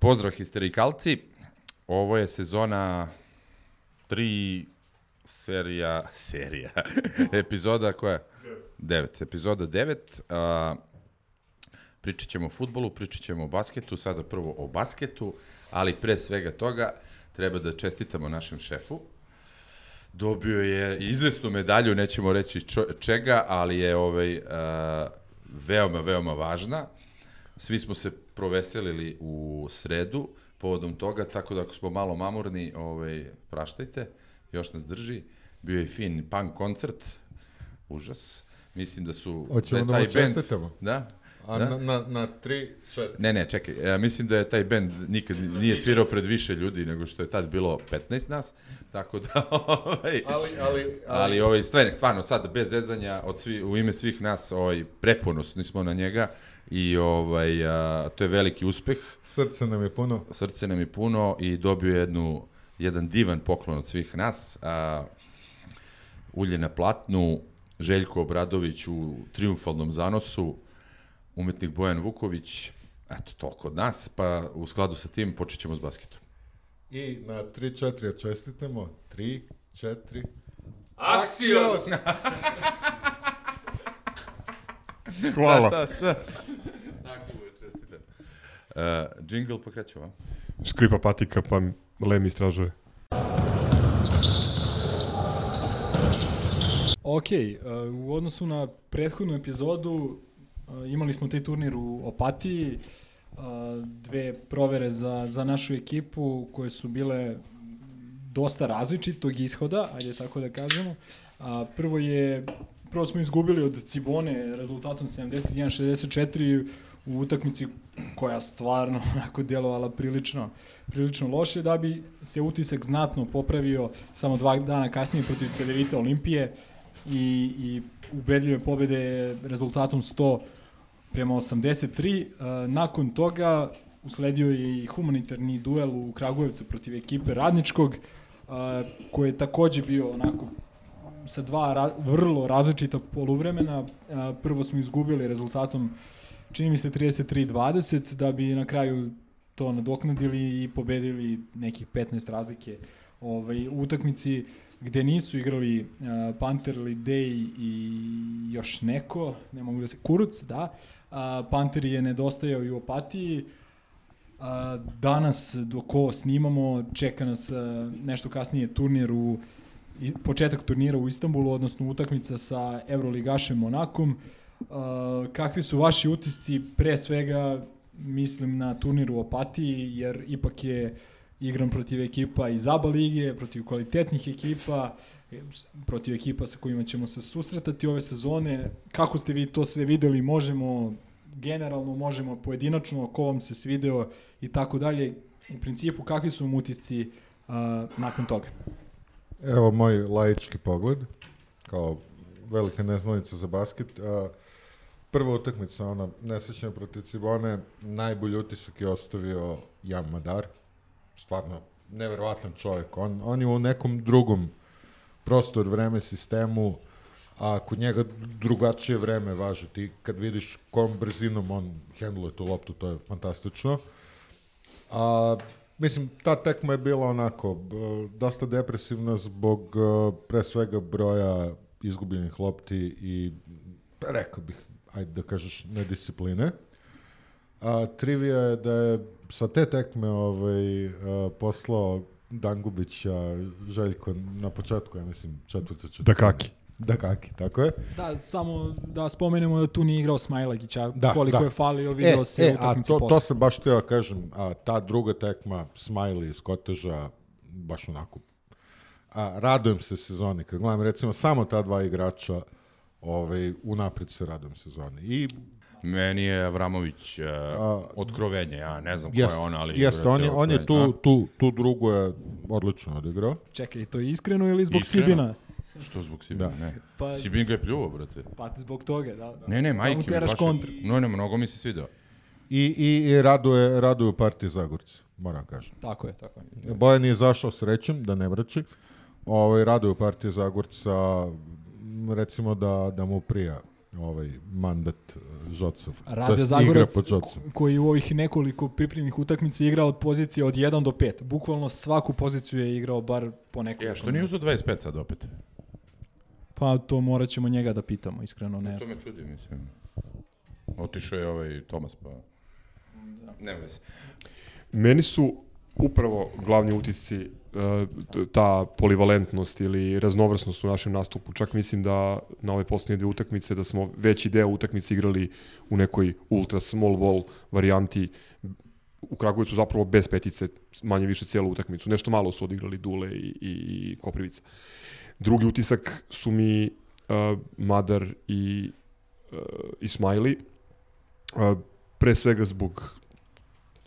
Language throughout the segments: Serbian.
Pozdrav histerikalci, ovo je sezona 3 serija, serija, epizoda koja? 9. Epizoda 9. Uh, pričat ćemo o futbolu, pričat ćemo o basketu, sada prvo o basketu, ali pre svega toga treba da čestitamo našem šefu. Dobio je izvesnu medalju, nećemo reći čo, čega, ali je ovaj, uh, veoma, veoma važna. Svi smo se proveselili u sredu povodom toga, tako da ako smo malo mamurni, ovaj, praštajte, još nas drži. Bio je fin punk koncert, užas. Mislim da su... Hoćemo da da mu čestitamo? Da? A da? na, na, na tri, četiri. Ne, ne, čekaj, ja mislim da je taj bend nikad nije svirao pred više ljudi nego što je tad bilo 15 nas, tako da, ovaj, Ali, ali, ali ovaj, stvarno, stvarno sad bez zezanja od svi, u ime svih nas ovaj, preponosni smo na njega i ovaj, a, to je veliki uspeh, srce nam je puno. srce nam je puno i dobio je jednu, jedan divan poklon od svih nas. A, ulje na platnu, Željko Obradović u triumfalnom zanosu, umetnik Bojan Vuković, eto, toliko od nas, pa u skladu sa tim počet ćemo s basketom. I na tri, četiri ja čestitamo. Tri, četiri. Axios! Hvala. Tako je, čestitam. Uh, jingle pa krećemo, a? Skripa patika, pa Lem istražuje. Ok, uh, u odnosu na prethodnu epizodu uh, imali smo taj turnir u Opatiji, uh, dve provere za, za našu ekipu koje su bile dosta različitog ishoda, ajde tako da kažemo. A, prvo je prvo smo izgubili od Cibone rezultatom 71-64 u utakmici koja stvarno onako djelovala prilično, prilično loše, da bi se utisak znatno popravio samo dva dana kasnije protiv Cedevita Olimpije i, i ubedljive pobede rezultatom 100 prema 83. Uh, nakon toga usledio je i humanitarni duel u Kragujevcu protiv ekipe Radničkog, uh, koji je takođe bio onako sa dva ra vrlo različita poluvremena. Uh, prvo smo izgubili rezultatom čini mi se 33-20, da bi na kraju to nadoknadili i pobedili nekih 15 razlike ovaj, u utakmici gde nisu igrali uh, Panter, Lidej i još neko, ne mogu da se, Kuruc, da. Uh, Panter je nedostajao i u opatiji. Uh, danas, dok ovo snimamo, čeka nas uh, nešto kasnije turnir u i, početak turnira u Istanbulu, odnosno utakmica sa Euroligašem Monakom. Uh, kakvi su vaši utisci, pre svega mislim na turnir u Opatiji, jer ipak je igran protiv ekipa iz ABA lige, protiv kvalitetnih ekipa, protiv ekipa sa kojima ćemo se susretati ove sezone. Kako ste vi to sve videli? Možemo generalno, možemo pojedinačno, ko vam se svideo i tako dalje. U principu, kakvi su vam utisci uh, nakon toga? Evo moj laički pogled, kao velika neznanica za basket. A, prva utakmica, ona nesrećna protiv Cibone, najbolji utisak je ostavio Jan Madar. Stvarno, neverovatan čovjek. On, on je u nekom drugom prostor, vreme, sistemu, a kod njega drugačije vreme važi. Ti kad vidiš kom brzinom on hendluje tu loptu, to je fantastično. A, mislim, ta tekma je bila onako, b- dosta depresivna zbog e, pre svega broja izgubljenih lopti i, rekao bih, ajde da kažeš, nediscipline. A, trivija je da je sa te tekme ovaj, a, poslao Dangubića Željko na početku, ja mislim, četvrte četvrte. Da kaki. Da kaki, tako je. Da, samo da spomenemo da tu nije igrao Smajlagića, Da, koliko da. je falio, video e, se e, u a utakmici to, posle. to sam baš teo da kažem, a, ta druga tekma, Smiley iz Koteža, baš onako, a, radujem se sezoni, kad gledam recimo samo ta dva igrača, ovaj, unapred se radujem sezoni. I Meni je Avramović uh, A, otkrovenje, ja ne znam ko Jeste, je on, ali... jeste, on je, on je tu, tu, tu drugu je odlično odigrao. Čekaj, to je iskreno ili zbog Iskreno. Sibina? Što zbog Sibina, Da. ne. Pa- Sibin ga je pljuo, brate. Pa zbog toga, da. da. Ne, ne, majke Da mu mi, teraš kontru. No, ne, mnogo mi se svidao. I, i, i raduje, raduje partije Zagorca, moram kažem. Tako je, tako je. Bojan je izašao srećem, da ne vraći. Ovaj, raduje partije Zagorca, recimo da, da mu prija ovaj mandat eh, Žocov. Rade Zagorac, koji u ovih nekoliko pripremnih utakmica igra od pozicije od 1 do 5. Bukvalno svaku poziciju je igrao bar po nekoliko. Ja, E, što nije uzao 25 sad opet? Pa to morat ćemo njega da pitamo, iskreno ne To znam. me čudi, mislim. Otišao je ovaj Tomas, pa... Nema veze. Meni su upravo glavni utisci e, ta polivalentnost ili raznovrsnost u našem nastupu. Čak mislim da na ove posljednje dve utakmice da smo veći deo utakmice igrali u nekoj ultra small ball varijanti u Kragujevcu zapravo bez petice, manje više cijelu utakmicu. Nešto malo su odigrali Dule i, i, i Koprivica. Drugi utisak su mi uh, Madar i uh, Ismaili. Uh, pre svega zbog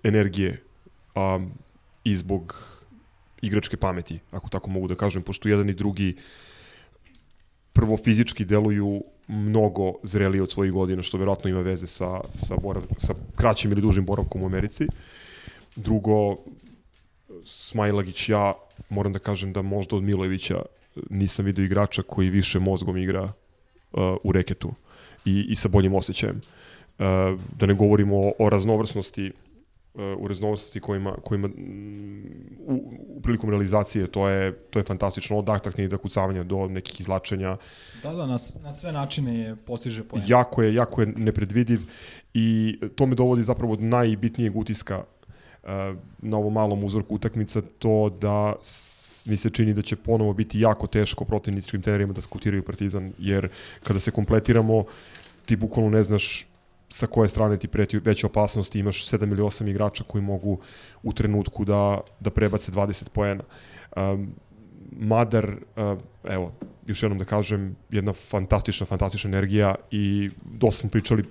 energije um, i zbog igračke pameti, ako tako mogu da kažem, pošto jedan i drugi prvo fizički deluju mnogo zrelije od svojih godina, što verovatno ima veze sa, sa, borav, sa kraćim ili dužim boravkom u Americi. Drugo, Smajlagić, ja moram da kažem da možda od Milojevića nisam video igrača koji više mozgom igra uh, u reketu i, i sa boljim osjećajem. Uh, da ne govorimo o, o raznovrsnosti uh, u raznovrsnosti kojima, kojima mm, u, u prilikom realizacije to je, to je fantastično od aktaknih da kucavanja do nekih izlačenja Da, da, na, na sve načine je postiže poen. jako je, jako je nepredvidiv i to me dovodi zapravo od najbitnijeg utiska uh, na ovom malom uzorku utakmica, to da mi se čini da će ponovo biti jako teško protivničkim trenerima da skutiraju Partizan, jer kada se kompletiramo, ti bukvalno ne znaš sa koje strane ti preti veća opasnost, imaš 7 ili 8 igrača koji mogu u trenutku da, da prebace 20 poena. Um, Madar, uh, evo, još jednom da kažem, jedna fantastična, fantastična energija i dosta smo pričali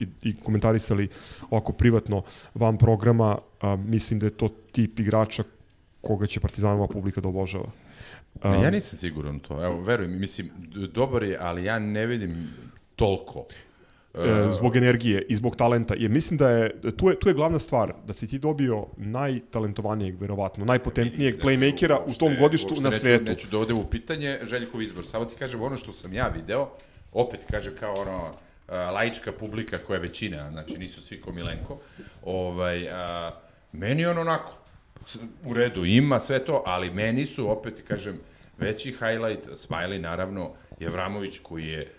i, i komentarisali ovako privatno van programa, a, mislim da je to tip igrača koga će Partizanova publika da obožava. Ne, ja nisam siguran to. Evo, veruj mi, mislim, dobar je, ali ja ne vidim toliko. e, zbog energije i zbog talenta. Jer mislim da je, tu je, tu je glavna stvar, da si ti dobio najtalentovanijeg, verovatno, najpotentnijeg Znači, playmakera u tom godištu na neću, svetu. Neću da u pitanje Željkov izbor. Samo ti kažem ono što sam ja video, opet kaže kao ono, laička publika koja je većina, znači nisu svi ko Milenko, ovaj, a, meni je on onako, u redu, ima sve to, ali meni su, opet kažem, veći highlight, Smiley naravno, Jevramović koji je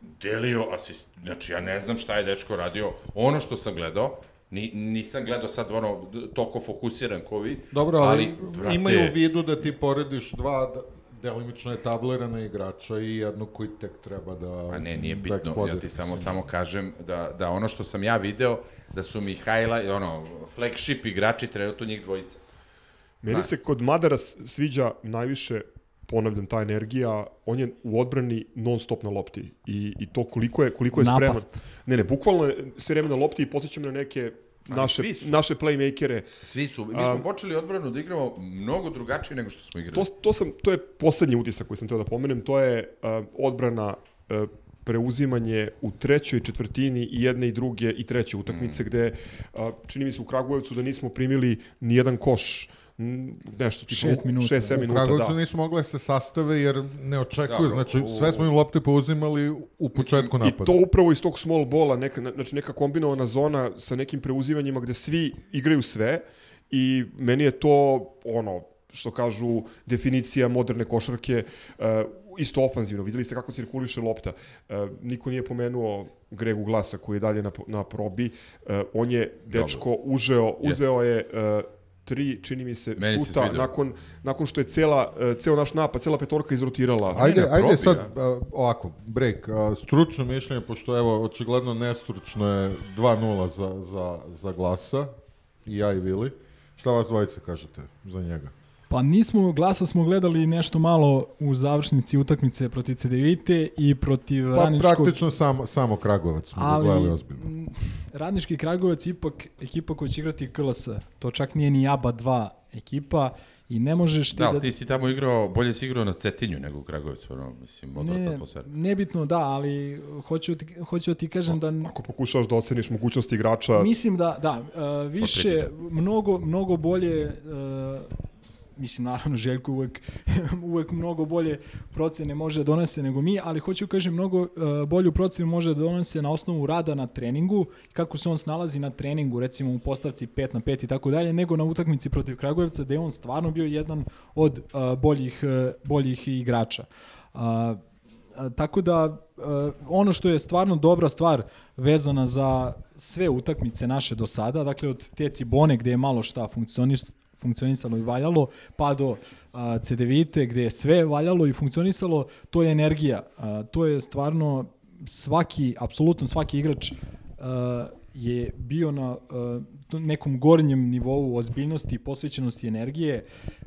delio asist, znači ja ne znam šta je dečko radio, ono što sam gledao, Ni, nisam gledao sad ono toliko fokusiran ko vi, Dobro, ali, brate, imaju u vidu da ti porediš dva delimično etablirana igrača i jednog koji tek treba da... Pa ne, nije da bitno, ja eksplodira. ti samo samo kažem da, da ono što sam ja video, da su mi highlight, ono, flagship igrači trenutno njih dvojica. Meni se kod Madara sviđa najviše ponavljam, ta energija, on je u odbrani non stop na lopti i, i to koliko je, koliko je spreman. Napast. Ne, ne, bukvalno je sve vreme na lopti i posjećam na neke naše, naše playmakere. Svi su, mi smo počeli odbranu da igramo mnogo drugačije nego što smo igrali. To, to, sam, to je poslednji utisak koji sam teo da pomenem, to je uh, odbrana uh, preuzimanje u trećoj četvrtini i jedne i druge i treće utakmice, mm. gde uh, čini mi se u Kragujevcu da nismo primili ni jedan koš nešto tipa Šest minuta. 6-7 U minuta, Kragujevcu da. nisu mogle se sastave jer ne očekuju, Da, znači u- sve smo im lopte pouzimali u početku I napada. to upravo iz tog small bola, neka, na- znači neka kombinovana zona sa nekim preuzivanjima gde svi igraju sve i meni je to ono što kažu definicija moderne košarke uh, isto ofanzivno. Videli ste kako cirkuliše lopta. Uh, niko nije pomenuo Gregu Glasa koji je dalje na, na probi. Uh, on je dečko užeo, uzeo je uh, tri, čini mi se, Meni se šuta svidelo. nakon, nakon što je cela, uh, ceo naš napad, cela petorka izrotirala. Ajde, ne, ajde sad, a, ovako, break. A, stručno mišljenje, pošto evo, očigledno nestručno je 2-0 za, za, za glasa, i ja i Vili. Šta vas dvojice kažete za njega? Pa nismo, glasa smo gledali nešto malo u završnici utakmice protiv CDVite i protiv Pa Radničkog... praktično samo, samo Kragovac smo ali, gledali ozbiljno. Radnički Kragovac je ipak ekipa koja će igrati KLS. To čak nije ni ABA 2 ekipa i ne možeš ti Da, da... ti si tamo igrao, bolje si igrao na Cetinju nego u Kragujevcu, ono, mislim, odvrata ne, atmosfera. nebitno da, ali hoću ti, hoću da ti kažem da Ako pokušavaš da oceniš mogućnosti igrača, Mislim da, da, uh, više, mnogo, mnogo bolje, uh, mislim naravno Željko uvek, uvek mnogo bolje procene može da donese nego mi, ali hoću kažem mnogo uh, bolju procenu može da donese na osnovu rada na treningu, kako se on snalazi na treningu, recimo u postavci 5 na 5 i tako dalje, nego na utakmici protiv Kragujevca, gde je on stvarno bio jedan od uh, boljih, uh, boljih igrača. Uh, tako da e, ono što je stvarno dobra stvar vezana za sve utakmice naše do sada, dakle od te Cibone gde je malo šta funkcionis, funkcionisalo i valjalo, pa do a, CDVite gde je sve valjalo i funkcionisalo, to je energija. A, to je stvarno svaki, apsolutno svaki igrač a, je bio na uh, nekom gornjem nivou ozbiljnosti i posvećenosti energije.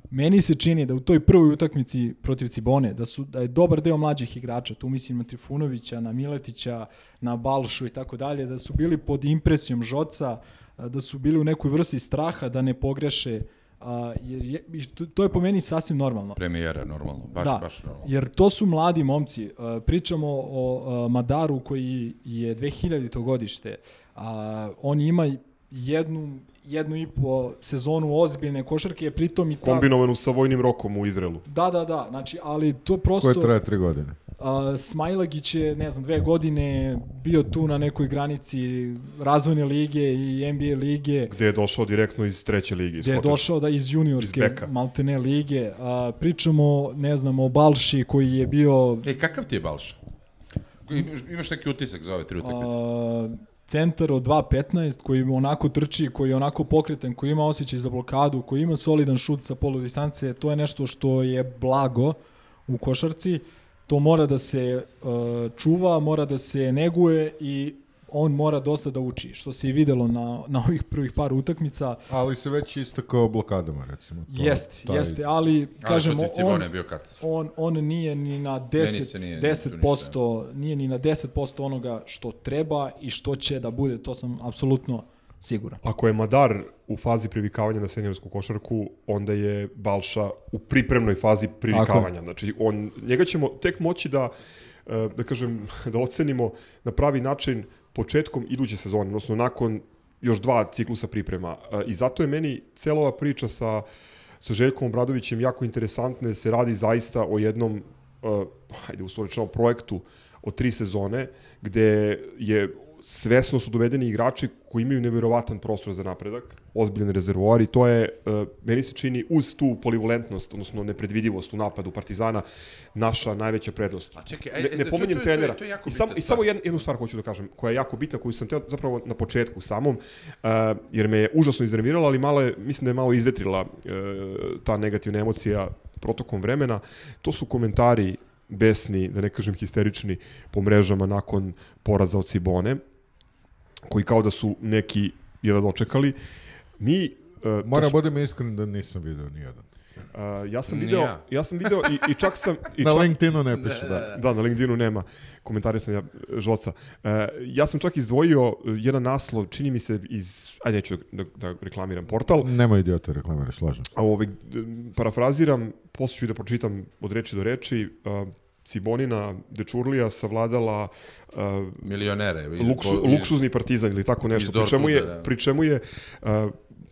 Meni se čini da u toj prvoj utakmici protiv Cibone, da su da je dobar deo mlađih igrača, tu mislim na Trifunovića, na Miletića, na Balšu i tako dalje, da su bili pod impresijom Žoca, da su bili u nekoj vrsti straha da ne pogreše a, jer je, to, to je po meni sasvim normalno. Premijera, normalno, baš, da, baš normalno. jer to su mladi momci. Uh, pričamo o uh, Madaru koji je 2000. godište. A, on ima jednu, jednu i po sezonu ozbiljne košarke, pritom i ta... kombinovanu sa vojnim rokom u Izraelu. Da, da, da. Znači, ali to prosto... Koje traje tri godine. Uh, Smajlagić je, ne znam, dve godine bio tu na nekoj granici razvojne lige i NBA lige. Gde je došao direktno iz treće lige. iz Gde je Kotača. došao da iz juniorske Iz maltene lige. A, pričamo, ne znam, o Balši koji je bio E, kakav ti je Balša? Imaš, neki utisak za ove tri utakmice? a, centar od 2.15 koji onako trči, koji je onako pokretan, koji ima osjećaj za blokadu, koji ima solidan šut sa polu distance, to je nešto što je blago u košarci. To mora da se uh, čuva, mora da se neguje i on mora dosta da uči, što se i videlo na, na ovih prvih par utakmica. Ali se već istakao blokadama, recimo. To, Jeste, taj- jeste, ali Ali kažem, protiv on, bio on, on nije ni na Meni se 10, nije- 10% nije ni na 10% onoga što treba i što će da bude, to sam apsolutno siguran. Ako je Madar u fazi privikavanja na seniorsku košarku, onda je Balša u pripremnoj fazi privikavanja. Znači, on, njega ćemo tek moći da, e, da kažem, da ocenimo na pravi način početkom iduće sezone, odnosno nakon još dva ciklusa priprema. E, I zato je meni cela ova priča sa, sa Željkom Obradovićem jako interesantna, se radi zaista o jednom, uh, hajde uslovečeno, projektu od tri sezone, gde je svesno su dovedeni igrači koji imaju neverovatan prostor za napredak, ozbiljan rezervoar i to je, uh, meni se čini, uz tu polivalentnost, odnosno nepredvidivost u napadu Partizana, naša najveća prednost. A čekaj, Ne, ajde, ne to- pominjem to to trenera. to je jako I bitna I samo jednu, jednu stvar hoću da kažem, koja je jako bitna, koju sam teo zapravo na početku samom, uh, jer me je užasno iznervirala, ali malo je, mislim da je malo izvetrila uh, ta negativna emocija protokom vremena. To su komentari besni, da ne kažem histerični, po mrežama nakon poraza od Cibone, koji kao da su neki jedva dočekali. Mi Uh, to Moram su- budem iskren da nisam video nijedan. Uh, ja sam video, ja. ja. sam video i, i čak sam... I Na čak, LinkedInu ne piše, da. Da, na LinkedInu nema komentarisanja žoca. Uh, ja sam čak izdvojio jedan naslov, čini mi se iz, ajde neću da, da reklamiram portal, Nemoj idiota reklamiraš, slažem se. a ovaj, parafraziram, posle ću i da pročitam od reči do reči, uh, Cibonina Dečurlija savladala uh, Milionere. Iz, luksu, iz- luksuzni partizan ili tako nešto, pri čemu je, da. pri čemu je uh,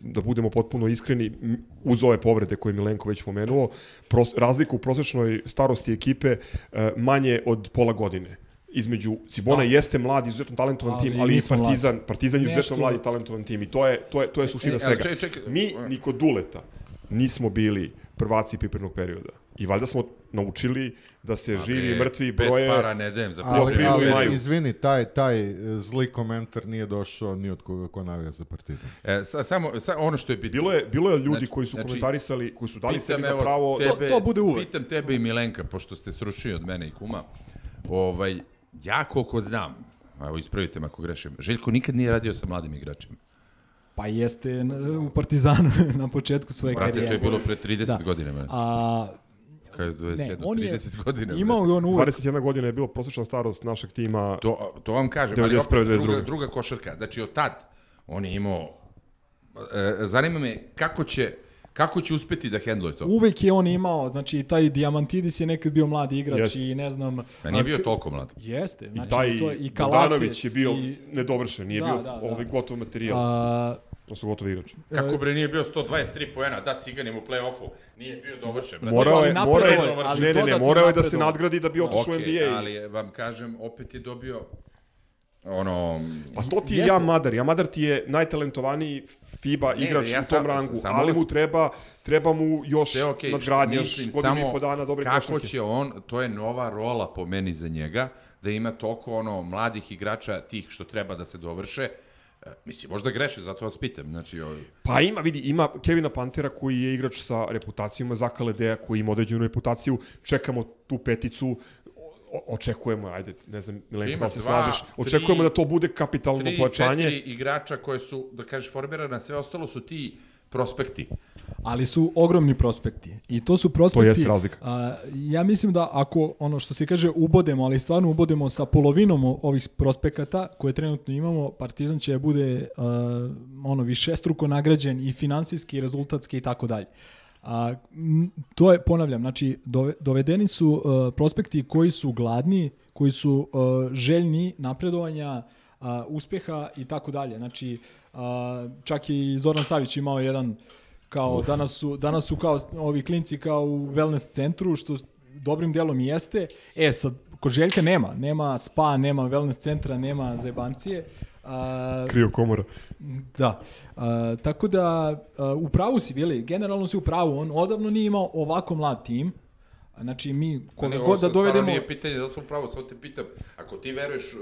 da budemo potpuno iskreni, uz ove povrede koje je Milenko već pomenuo, pros, razlika u prosečnoj starosti ekipe uh, manje od pola godine između Cibona Da. jeste mlad, izuzetno talentovan Ali tim, ali i Partizan, Partizan je izuzetno Nešto- mlad i talentovan tim i to je, to je, to je suština E, svega. čekaj, čekaj. Mi, ni kod Duleta, nismo bili prvaci pripremnog perioda. I valjda smo naučili da se živi i Bre, mrtvi pet broje... para ne dajem za Ali, ali maju. izvini, taj, taj e, zli komentar nije došao ni od koga ko navija za Partizan. E, sa, samo, sa, ono što je bitno. Bilo je, bilo je ljudi Znači- koji su znači, komentarisali, koji su dali sebi za pravo... tebe, To- to bude uvek. Pitam tebe i Milenka, pošto ste stručniji od mene i kuma. Ovaj, ja koliko znam, evo ispravite me ako grešim, Željko nikad nije radio sa mladim igračima. Pa jeste u Partizanu na početku svoje Brate, karijere. to je bilo pre 30 Da. godina. Man. A, Je 27, ne, on je 30 godina. imao je on uvek 21 godina je bilo prosječna starost našeg tima. To, to vam kažem, ali 91., opet druga, 92.. druga košarka. Znači, od tad on je imao... E, zanima me kako će, kako će uspeti da hendluje to. Uvek je on imao, znači taj Diamantidis je nekad bio mladi igrač Jeste. i ne znam... Da nije bio toliko mlad. Jeste, I znači taj to je, i Kalates, Bogdanović je bio i, nedovršen, nije Da, bio da, da. ovaj gotov materijal, a, prosto gotov igrač. Kako bre nije bio 123 poena, da ciganim u play-offu, nije bio dovršen. brate. Morao ali je, morao je, ne, ne, ne, morao je da se nadgradi da bi otišao u Okej, NBA. ali vam kažem, opet je dobio ono... Pa to ti je Jeste. Madar. Jan Madar ti je najtalentovaniji FIBA Ne, igrač ne, ja u sam- tom rangu, samo ali mu treba, treba mu još okej, nadgradnje, još godinu i samo po dana dobre kako košarke. će on, to je nova rola po meni za njega, da ima toliko ono mladih igrača tih što treba da se dovrše. E, Mislim, možda greše, zato vas pitam. Znači, ovaj, Pa ima, vidi, ima Kevina Pantera koji je igrač sa reputacijom, ima Zaka Ledeja koji ima određenu reputaciju, čekamo tu peticu, o- očekujemo, ajde, ne znam, Milenko, da se dva, slažeš, tri- očekujemo da to bude kapitalno tri, pojačanje. četiri igrača koje su, da kažeš, formirana, sve ostalo su ti prospekti. ali su ogromni prospekti. I to su prospekti... jeste razlika. A, ja mislim da ako, ono što se kaže, ubodemo, ali stvarno ubodemo sa polovinom ovih prospekata koje trenutno imamo, Partizan će da bude a, ono, višestruko nagrađen i finansijski, i rezultatski i tako dalje. A, to je, ponavljam, znači, dove, dovedeni su a, prospekti koji su gladni, koji su a, željni napredovanja, a, uspeha i tako dalje. Znači, a, čak i Zoran Savić imao jedan kao danas su, danas su kao ovi klinci kao u wellness centru, što dobrim delom i jeste. E, sad, kod Željka nema. Nema spa, nema wellness centra, nema zajebancije. A, Krio komora. da. A, tako da, a, u pravu si bili, generalno si u pravu. On odavno nije imao ovako mlad tim. Znači, mi koga Ne, god da sad stvarno dovedemo... Nije pitanje da sam pravo, samo te pitam, ako ti veruješ uh,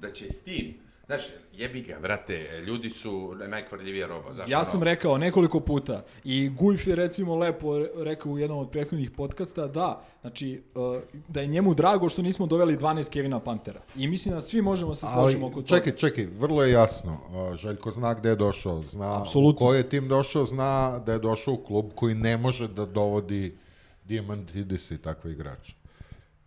da će s tim, znaš, jebi ga, vrate, ljudi su najkvarljivija roba, znaš, Ja ono, sam rekao nekoliko puta i Gujf je recimo lepo rekao u jednom od prethodnih podcasta da, znači uh, da je njemu drago što nismo doveli 12 Kevina Pantera. I mislim da svi možemo se složiti oko toga. čekaj, čekaj, vrlo je jasno. Uh, Željko zna gde je došao, zna Apsolutno. u koji je tim došao, zna da je došao u klub koji ne može da dovodi Diamantidis i takve igrače.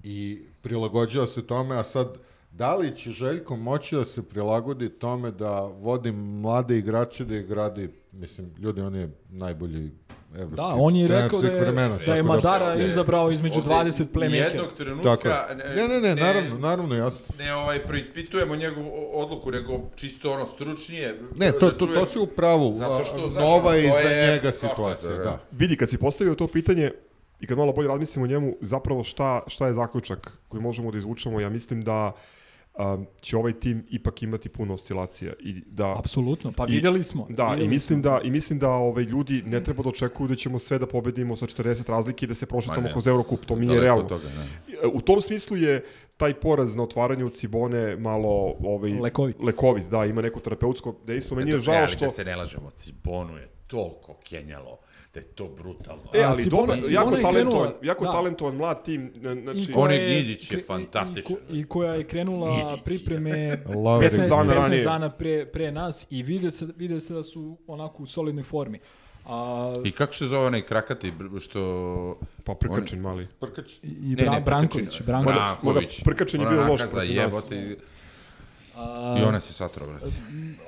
I prilagođava se tome, a sad, da li će Željko moći da se prilagodi tome da vodi mlade igrače, da ih gradi, mislim, ljudi, on je najbolji evropski Da, on je trener rekao da svih je, vremena, da je tako Madara ne, izabrao između ovde 20 playmakera. Nijednog Tako trenutka... je. Ne, ne, ne, naravno, naravno, jasno. Ne, ovaj, preispitujemo njegovu odluku, nego čisto ono, stručnije. Ne, to, da to, to si u pravu. Zato što, znaš, Nova je iza je- njega situacija, da, da. da. Vidi, kad si postavio to pitanje i kad malo bolje razmislimo o njemu, zapravo šta, šta je zaključak koji možemo da izvučemo, ja mislim da um, će ovaj tim ipak imati puno oscilacija i da Apsolutno, pa I- videli smo. Da, videli i mislim smo. da i mislim da ovaj ljudi ne treba da očekuju da ćemo sve da pobedimo sa 40 razlike i da se prošetamo kroz Eurocup, to mi nije Daleko realno. toga, ne. U tom smislu je taj poraz na otvaranju Cibone malo ovaj Lekovit. lekovit, da, ima neko terapeutsko dejstvo. Meni je žao što Da se ne lažemo, Cibonu je toliko kenjalo da je to brutalno. E, ali Cibona- dobro, Cibona jako talentovan, krenula- jako da. talentovan mlad tim, na- znači I On koja je Gidić je i- fantastičan. I, ko- I koja je krenula Gidić pripreme Lavri. 15 dana 15 ranije. dana pre, pre nas i vide se, vide se da su onako u solidnoj formi. A, I kako se zove onaj krakati što... pa prkačen mali. Prkač. I Ne, Bra, ne, Branković, Prkačin. Branković. Branković. Mada Prkačin je Ona bio loš nakaza protiv nas. jebote i- A, I ona se satro, brate.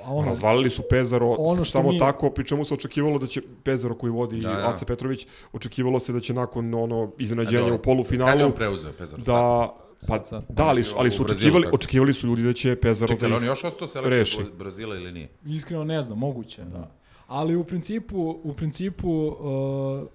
a ono, Razvalili su Pezaro Ono što samo mi- tako, pri čemu se očekivalo da će Pezaro koji vodi Da, da. Ace Petrović, očekivalo se da će nakon ono iznenađenja u polufinalu Kad je on preuzeo Pezaro? Sad? da pa Sad, sad. da ali su, ali su očekivali tako. očekivali su ljudi da će Pezaro Čekaj, da ali on ih- je još ostao reši. selektor Brazila ili nije? Iskreno ne znam, moguće, da. Ali u principu, u principu uh,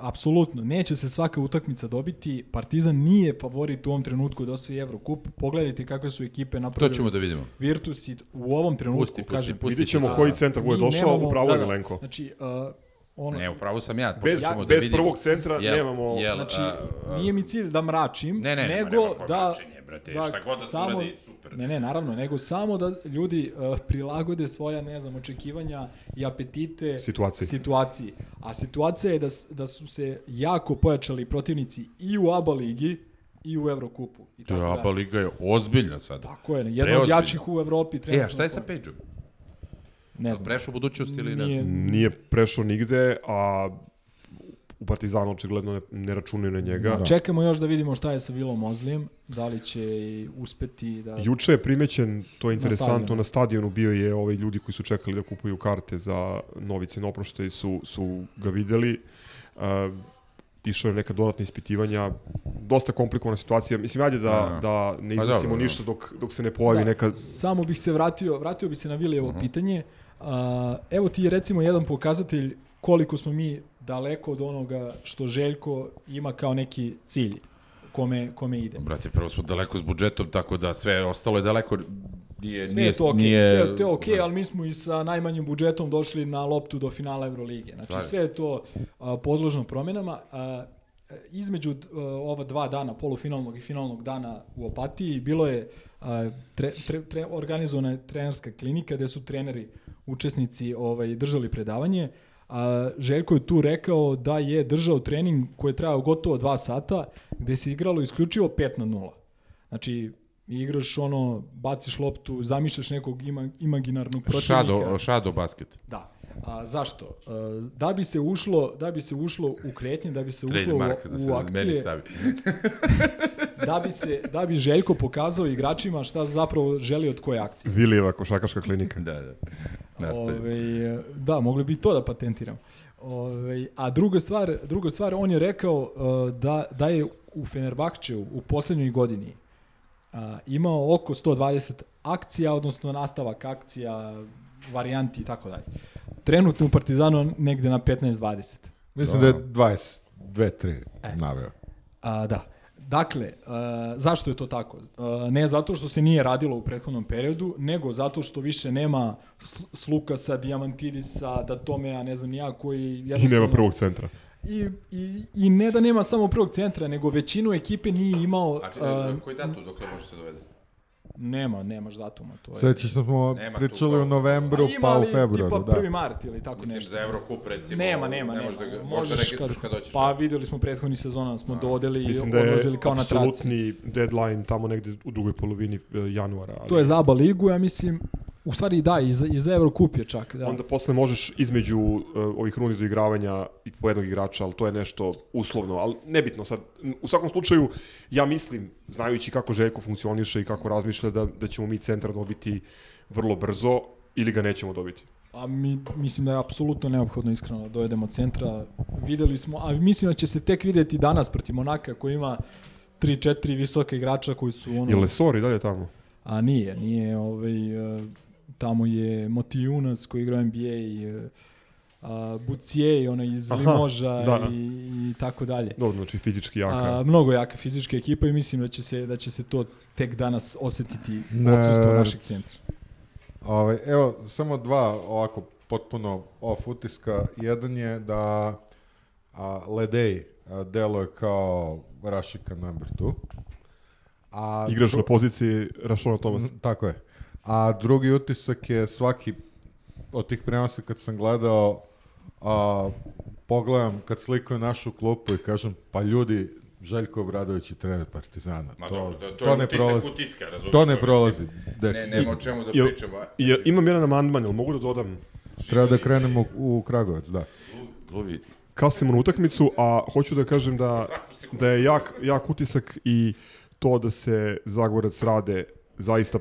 apsolutno, neće se svaka utakmica dobiti. Partizan nije favorit u ovom trenutku da osvoji Evrokup. Pogledajte kakve su ekipe To napravili. ćemo da vidimo. Virtus i u ovom trenutku, Pusti, pusti, kažem. pusti. vidjet ćemo koji centar bude došao, nemamo- upravo je da, da. Milenko. Znači, uh, ono, Ne, upravo sam ja. Bez, ćemo da bez vidimo. prvog centra Jel- nemamo... jel, Znači, a, a, nije mi cilj da mračim, Ne, ne, nego nema ko da... mračenje, brate, šta god da se uradi, super. Ne, ne, naravno, nego samo da ljudi uh, prilagode svoja, ne znam, očekivanja i apetite Situaciji. situaciji. A situacija je da, da su se jako pojačali protivnici i u ABA ligi i u Evrokupu. I To je tako ABA dalje. liga je ozbiljna sada. Tako je, jedna od jačih u Evropi. E, a šta je sa Pageom? ne znam. Prešao budućnost ili ne? Nije- Nije prešao nigde, a u Partizanu očigledno ne, ne računaju na njega. Da. Čekamo još da vidimo šta je sa Vilom Ozlijem, da li će i uspeti da... Juče je primećen, to je interesantno, stadionu. na stadionu bio je ovaj ljudi koji su čekali da kupuju karte za Novice Noproštaj su, su ga videli. Uh, išao je neka dodatna ispitivanja, dosta komplikovana situacija. Mislim, ajde da, Da. da ne Pa iznosimo dobro, da. ništa dok, dok se ne pojavi Da, neka... Samo bih se vratio, vratio bih se na Vilijevo Mhm. pitanje. A, evo ti je recimo jedan pokazatelj koliko smo mi daleko od onoga što Željko ima kao neki cilj kome, kome ide. Brate, prvo smo daleko s budžetom, tako da sve ostalo je daleko. Nije, sve nije, je to okej, nije, sve je to okej, ali mi smo i sa najmanjim budžetom došli na loptu do finala Evrolige. Znači sve je to a, podložno promenama. A, između a, ova dva dana, polufinalnog i finalnog dana u Opatiji, bilo je a, tre, tre, tre, organizovana je trenerska klinika gde su treneri učesnici ovaj, držali predavanje. A, Željko je tu rekao da je držao trening koji je trajao gotovo dva sata, gde se igralo isključivo 5 na 0. Znači, igraš ono, baciš loptu, zamišljaš nekog ima, imaginarnog protivnika. Šado, šado basket. Da. A, zašto? A, da bi se ušlo, da bi se ušlo u kretnje, da bi se ušlo u, da se u meni akcije, stavi. da bi se da bi Željko pokazao igračima šta zapravo želi od koje akcije. Vilijeva košakaška klinika. Da, da. Nastavi. Ove, da, mogli bi to da patentiram. Ove, a druga stvar, druga stvar, on je rekao uh, da, da je u Fenerbahčeu u poslednjoj godini uh, imao oko 120 akcija, odnosno nastavak akcija, varijanti i tako dalje. Trenutno u Partizanu negde na 15-20. Mislim da je 22, 3 E. naveo. A, da. Dakle, uh, zašto je to tako? Uh, ne zato što se nije radilo u prethodnom periodu, nego zato što više nema Slukasa, Diamantidisa, Datomea, ne znam ja, koji I nema prvog centra. I, i, I ne da nema samo prvog centra, nego većinu ekipe nije imao... A uh, koji datum dokle može se dovede? Nema, nemaš datuma. To je... Da smo Nema pričali u novembru, ima, pa u februaru, tipa da. 1. mart ili tako Mislim, nešto. za Eurocup recimo. Nema, nema, ne nema. Da ga, možeš da registruješ kad hoćeš. Pa videli smo prethodni sezona, smo dodeli i Mislim da je odlazili kao na traci. apsolutni deadline tamo negde u drugoj polovini e, januara. Ali To je za ABA ligu, ja mislim, u stvari da, i za, i za Eurocup je čak, da. Onda posle možeš između uh, ovih rundi do igravanja i po jednog igrača, ali to je nešto uslovno, ali nebitno sad. U svakom slučaju, ja mislim, znajući kako Željko funkcioniše i kako razmišlja, da, da ćemo mi centar dobiti vrlo brzo ili ga nećemo dobiti. A mi, mislim da je apsolutno neophodno iskreno da dovedemo centra. Videli smo, a mislim da će se tek videti danas protiv Monaka koji ima 3-4 visoka igrača koji su ono... Je Lesor i dalje tamo? A nije, nije ovaj, uh, tamo je Motijunas koji igra NBA i uh, a, Bucije, onaj iz Aha, Limoža da. i, i tako dalje. Dobro, znači fizički jaka. A, mnogo jaka fizička ekipa i mislim da će se da će se to tek danas osetiti Ne, odsustvo našeg centra. Ovaj, evo, samo dva ovako potpuno off utiska. Jedan je da a, Ledej a, deluje kao Rašika number two. A Igraš na poziciji Rašona Thomas. Mm, Tako je. A drugi utisak je svaki od tih prenosa kad sam gledao a, pogledam kad slikaju našu klupu i kažem pa ljudi Željko Obradović je trener Partizana. Ma to, dobro, to, to, to je ne prolazi. utiska, razumiješ? To ne prolazi. Dek. Ne, nema o čemu da Jel- pričamo. Ja, imam jedan amandman, jel mogu da dodam? Treba da krenemo u, u Kragovac, da. Luvi, kasnimo na utakmicu, a hoću da kažem da, da je jak, jak utisak i to da se Zagorac rade zaista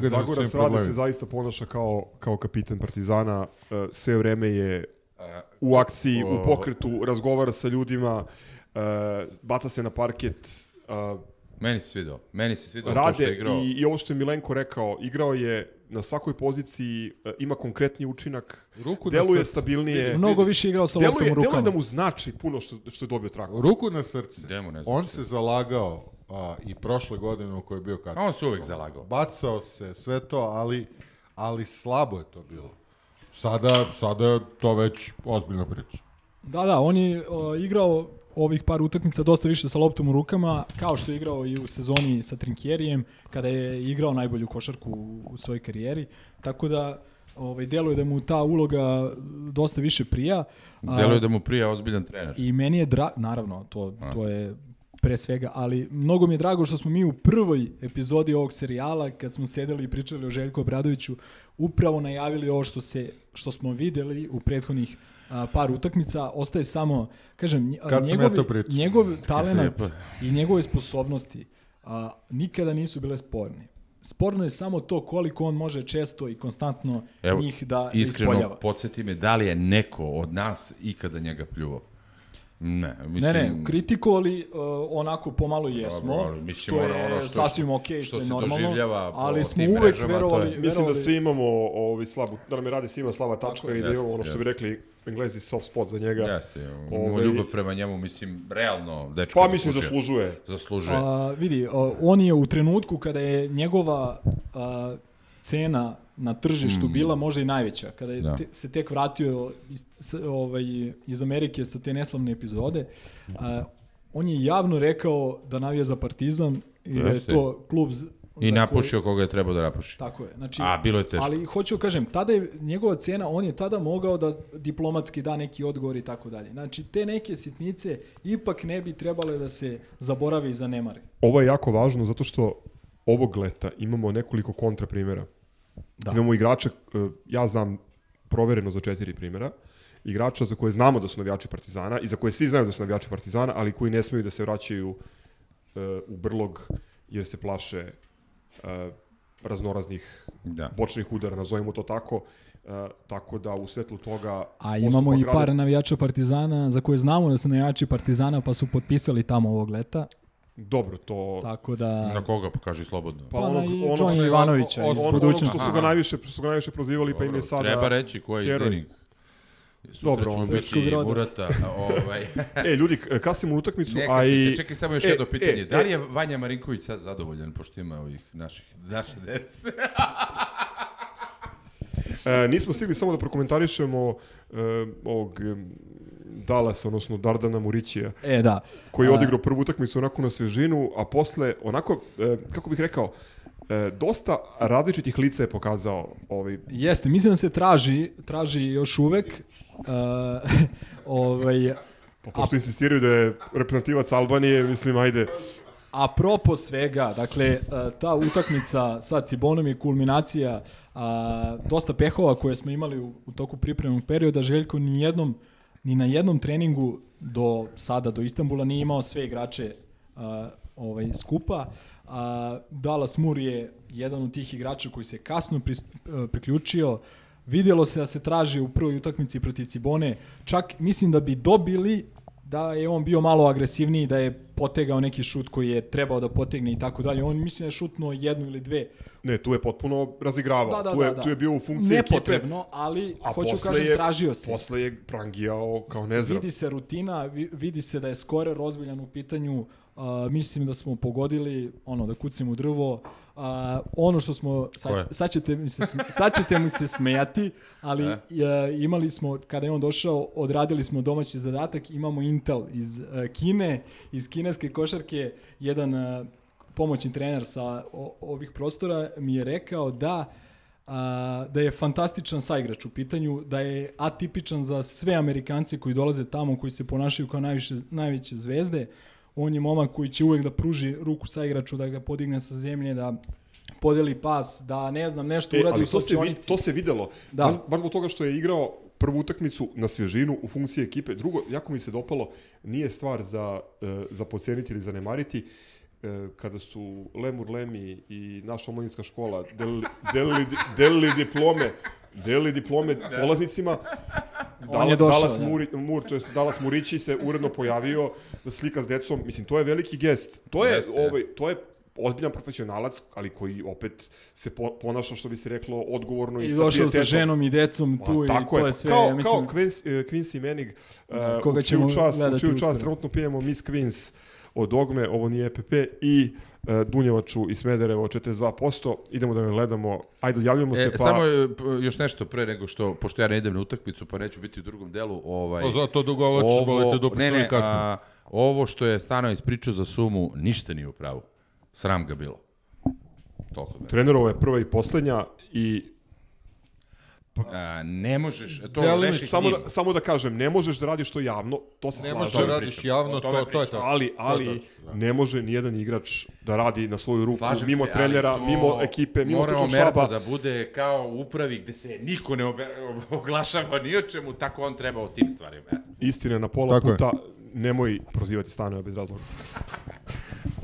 Zagorac rade problemi. se zaista ponaša kao, kao kapitan Partizana, e, sve vreme je u akciji, u pokretu, razgovara sa ljudima, e, baca se na parket, e, meni se svidao. Meni se svidao to što je rade igrao. i, i ovo što je Milenko rekao, igrao je na svakoj poziciji, ima konkretni učinak, Ruku deluje srce. stabilnije, Mnogo više igrao sa loptom deluje, u deluje rukama. da mu znači puno što, što je dobio traku. Ruku na srce. Gde mu ne znam On se zalagao a, i prošle godine u kojoj je bio A kapitan. on se uvek zalagao. Bacao se, sve to, ali, ali slabo je to bilo. Sada, sada je to već ozbiljna priča. Da, da, on je o, igrao ovih par utakmica dosta više sa loptom u rukama, kao što je igrao i u sezoni sa Trinkjerijem, kada je igrao najbolju košarku u, u svojoj karijeri. Tako da ovaj, deluje da mu ta uloga dosta više prija. Deluje da mu prija ozbiljan trener. I meni je dra... Naravno, to, to je pre svega, ali mnogo mi je drago što smo mi u prvoj epizodi ovog serijala, kad smo sedeli i pričali o Željku Obradoviću, upravo najavili ovo što, se, što smo videli u prethodnih a, par utakmica, ostaje samo, kažem, Kad ja njegovi, pričao? njegov talent i njegove sposobnosti a, nikada nisu bile sporne. Sporno je samo to koliko on može često i konstantno Evo, njih da, da Iskreno, ispoljava. podsjeti me, da li je neko od nas ikada njega pljuvao? Ne, mislim... Ne, ne, kritikovali uh, onako pomalo jesmo, Dobro, ali mislim, što je ono- ono što- sasvim ok, što, što je normalno, ali smo uvek mrežama, je- verovali, Mislim da verovali svi imamo ovaj slabu, da nam je radi svima slaba tačka i da imamo ono što bi rekli englezi soft spot za njega. Jeste, Ovaj- ljubav prema njemu, mislim, realno, dečko Pa mislim zaslužuje. Zaslužuje. A, vidi, a, on je u trenutku kada je njegova a, cena na tržištu bila možda i najveća, kada je Mm. Da. te, se tek vratio iz, s, ovaj, iz Amerike sa te neslavne epizode, a, on je javno rekao da navija za Partizan i da je to klub z- I napušio koga je trebao da napuši. Tako je. Znači, A, bilo je teško. Ali hoću kažem, tada je njegova cena, on je tada mogao da diplomatski da neki odgovor i tako dalje. Znači, te neke sitnice ipak ne bi trebale da se zaborave i zanemare. Ovo je jako važno zato što ovog leta imamo nekoliko kontra primjera. Da. Imamo igrača, e, ja znam provereno za četiri primjera, igrača za koje znamo da su navijači Partizana i za koje svi znaju da su navijači Partizana, ali koji ne smeju da se vraćaju e, u brlog jer se plaše e, raznoraznih Da. bočnih udara, nazovimo to tako. E, tako da u svetlu toga... A imamo i par navijača Partizana za koje znamo da su navijači Partizana pa su potpisali tamo ovog leta. Dobro, to... Tako da... Na koga, pokaži slobodno. Pa na i onog- Johnny Ivanovića on- iz on- Ono, ono budućnosti. što su ga najviše, su ga najviše prozivali, pa im je Dobro, sada... Treba reći ko je heroj. izdenik. Dobro, on srpskog roda. Murata, ovaj. E, ljudi, kasnimo u utakmicu, Neka a i... čekaj samo još E, jedno pitanje. e, da li e. je Vanja Marinković sad zadovoljan pošto ima ovih naših, naše dece? E, nismo stigli samo da prokomentarišemo e, ovog e, Dalasa, odnosno Dardana Murićija, E, da. koji je A- odigrao prvu utakmicu onako na svežinu, a posle onako, e, kako bih rekao, e, dosta različitih lica je pokazao ovaj, Jeste, mislim da se traži, traži još uvek. Uh, ovaj, pa pošto insistiraju da je reprezentativac Albanije, mislim, ajde, Apropo svega, dakle, e, ta utakmica sa Cibonom je kulminacija a, dosta pehova koje smo imali u, u toku pripremnog perioda. Željko ni jednom, ni na jednom treningu do sada, do Istanbula, nije imao sve igrače a, ovaj, skupa. A, Dallas Moore je jedan od tih igrača koji se kasno pris, e, priključio. Vidjelo se da se traži u prvoj utakmici protiv Cibone. Čak mislim da bi dobili da je on bio malo agresivniji, da je potegao neki šut koji je trebao da potegne i tako dalje. On mislim da je šutnuo jednu ili dve. ne, tu je potpuno razigravao, Da, da, tu, je, da, da. tu je bio u funkciji ekipe, Nepotrebno, ali a hoću kažem je, tražio se. Posle je prangijao kao nezdrav. Vidi se rutina, vi- vidi se da je skorer ozbiljan u pitanju. Uh, mislim da smo pogodili ono da kucimo drvo. Uh, ono što smo sad, sad, ćete mi se sad ćete mi se smejati, ali E. uh, imali smo kada je on došao, odradili smo domaći zadatak, imamo Intel iz uh, Kine, iz kineske košarke, jedan uh, pomoćni trener sa o, ovih prostora mi je rekao da a, da je fantastičan saigrač u pitanju, da je atipičan za sve Amerikance koji dolaze tamo, koji se ponašaju kao najviše, najveće zvezde. On je momak koji će uvek da pruži ruku saigraču, da ga podigne sa zemlje, da podeli pas, da ne znam, nešto E, uradi u slučionici. to se videlo. Da. Baš, baš zbog toga što je igrao prvu utakmicu na svježinu u funkciji ekipe. Drugo, jako mi se dopalo, nije stvar za, e, za poceniti ili zanemariti, e, kada su Lemur Lemi i naša omladinska škola delili, delili, delili diplome delili diplome polaznicima. On je došao, Dalas da. Muri, Mur, to jest Dalas Murići se uredno pojavio da slika s decom. Mislim, to je veliki gest. To je, Jeste, je. ovaj, to je ozbiljan profesionalac, ali koji opet se po, ponaša, što bi se reklo, odgovorno i, I sa došao sa ženom i decom Ma, tu i to je sve, Kao, ja mislim, kao Quincy, Quincy Manning, uh, koga u čiju čast, u čiju čast trenutno pijemo Miss Queens od Dogme, ovo nije EPP, i uh, Dunjevaču i Smederevo 42%. Idemo da ga gledamo. Ajde, javljamo se E, pa... Samo e, još nešto pre nego što, pošto ja ne idem na utakmicu, pa neću biti u drugom delu. Ovaj, Pa zato dugo ovo ćeš volite da ne, ne, kasno. a, ovo što je Stano ispričao za sumu, ništa nije u pravu. Sram ga bilo. Toliko da. Trenerova je prva i poslednja i A, ne možeš, to Delimično, rešiš Samo njim. da, samo da kažem, ne možeš da radiš to javno, to se Ne slažem. možeš da radiš pričam. javno, to, to je tako. Ali, To je ali tačno, da. ne može nijedan igrač da radi na svoju ruku, Slažem mimo se, trenera, ali to mimo ekipe, mimo stručnog štaba. da bude kao u upravi gde se niko ne oglašava ni o čemu, tako on treba o tim stvarima. Istine na pola Tako je. puta, nemoj prozivati stanove bez razloga.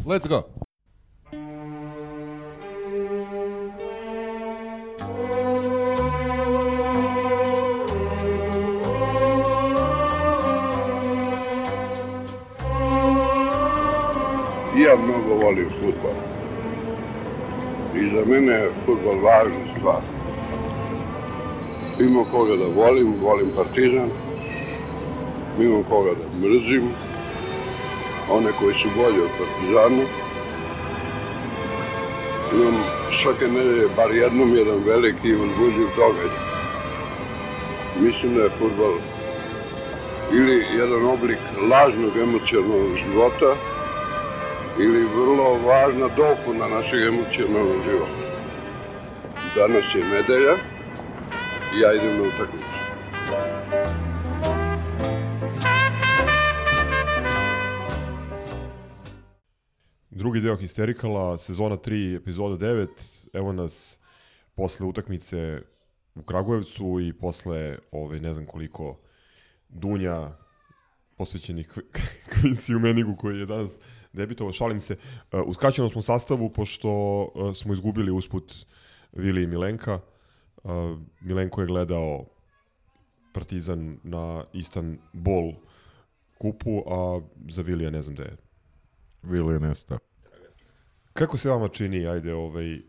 Let's go. Ja mnogo volim futbol. I za mene je futbol važna stvar. Imam koga da volim, volim Partizan. Imam koga da mrzim. One koji su bolji od Partizana. Imam svake nedelje bar jednom jedan veliki i uzbuđiv događaj. Mislim da je futbol ili jedan oblik lažnog emocionalnog života, ili vrlo važna dopuna našeg emocionalnog života. Danas je nedelja i ja idem na utakmicu. Drugi deo Histerikala, sezona 3, epizoda 9. Evo nas posle utakmice u Kragujevcu i posle, ove, ne znam koliko, dunja posvećenih Quincy Menigu koji je danas debitovao. Šalim se. Uh, u skraćenom smo sastavu, pošto uh, smo izgubili usput Vili i Milenka. Uh, Milenko je gledao Partizan na Istanbul kupu, a za Vilija ne znam da je Vili Nesta. Kako se vama čini, ajde, ovaj,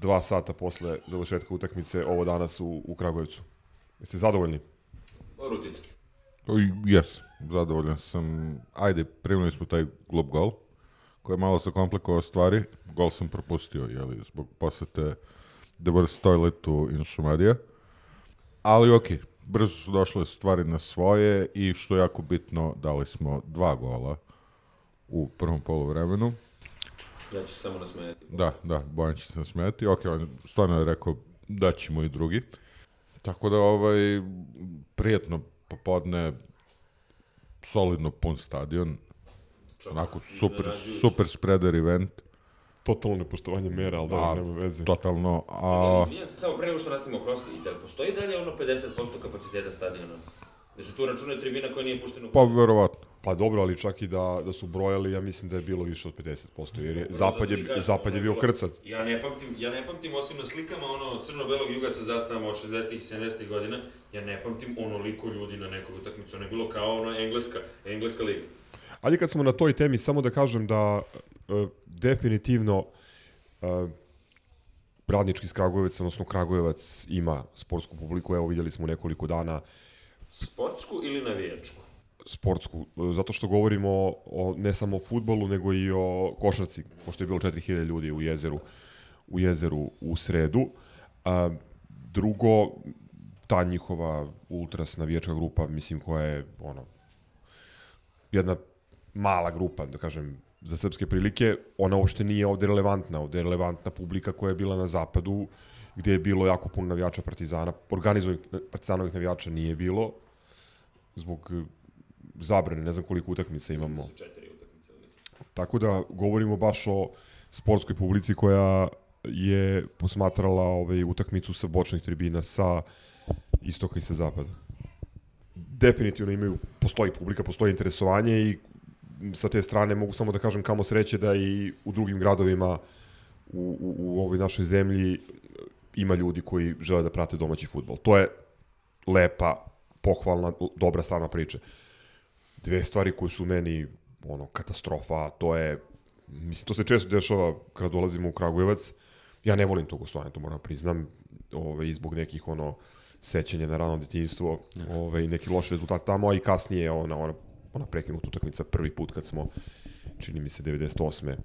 dva sata posle završetka utakmice, ovo danas u, u Kragujevcu? Jeste zadovoljni? Rutinski. Jes, zadovoljan sam. Ajde, primili smo taj glob gol, koji je malo zakomplikovao stvari. Gol sam propustio, jeli, zbog posete The Worst Toiletu in Šumadija. Ali okej, brzo su došle stvari na svoje i što je jako bitno, dali smo dva gola u prvom poluvremenu. Ja ću se samo nasmejati. Da, da, Bojan će se nasmijati. Ok, on stvarno je rekao da ćemo i drugi. Tako da, ovaj, prijetno popodne, solidno pun stadion. Onako, super, super spreader event. Totalno nepoštovanje mera, ali dobro, A, nema veze. Totalno. A, Izvinjam se, samo pre nego što nastavimo prosti, i da li postoji dalje ono 50% kapaciteta stadiona? Da se tu računaju tribina koja nije puštena u... pa, verovatno. Pa dobro, ali čak i da, da su brojali, ja mislim da je bilo više od 50%, jer je, zapad, je, zapad je bio krcat. Ja ne pamtim, ja ne pamtim osim na slikama ono crno-belog juga sa zastavama od 60-ih i 70-ih godina, ja ne pamtim onoliko ljudi na nekoj utakmici, ono je bilo kao ono engleska, engleska liga. Ajde kad smo na toj temi, samo da kažem da e, definitivno e, radnički iz Kragujevca, odnosno Kragujevac ima sportsku publiku, evo vidjeli smo nekoliko dana Sportsku ili navijačku? Sportsku, zato što govorimo o, ne samo o futbolu, nego i o košarci, pošto je bilo 4000 ljudi u jezeru, u jezeru u sredu. A, drugo, ta njihova ultras navijačka grupa, mislim, koja je ono, jedna mala grupa, da kažem, za srpske prilike, ona uopšte nije ovde relevantna. Ovde je relevantna publika koja je bila na zapadu, gde je bilo jako puno navijača Partizana. Organizovanih Partizanovih navijača nije bilo, zbog zabrane, ne znam koliko utakmica imamo. Su četiri utakmice, mislim. Tako da govorimo baš o sportskoj publici koja je posmatrala ovaj, utakmicu sa bočnih tribina sa istoka i sa zapada. Definitivno imaju, postoji publika, postoji interesovanje i sa te strane mogu samo da kažem kamo sreće da i u drugim gradovima u, u, u ovoj našoj zemlji ima ljudi koji žele da prate domaći futbol. To je lepa, pohvalna, dobra strana priče dve stvari koje su meni ono katastrofa, to je mislim to se često dešava kada dolazimo u Kragujevac. Ja ne volim to gostovanje, to moram da priznam, ovaj zbog nekih ono sećanja na rano detinjstvo, ovaj neki loš rezultat tamo, a i kasnije ona ona ona prekinuta utakmica prvi put kad smo čini mi se 98.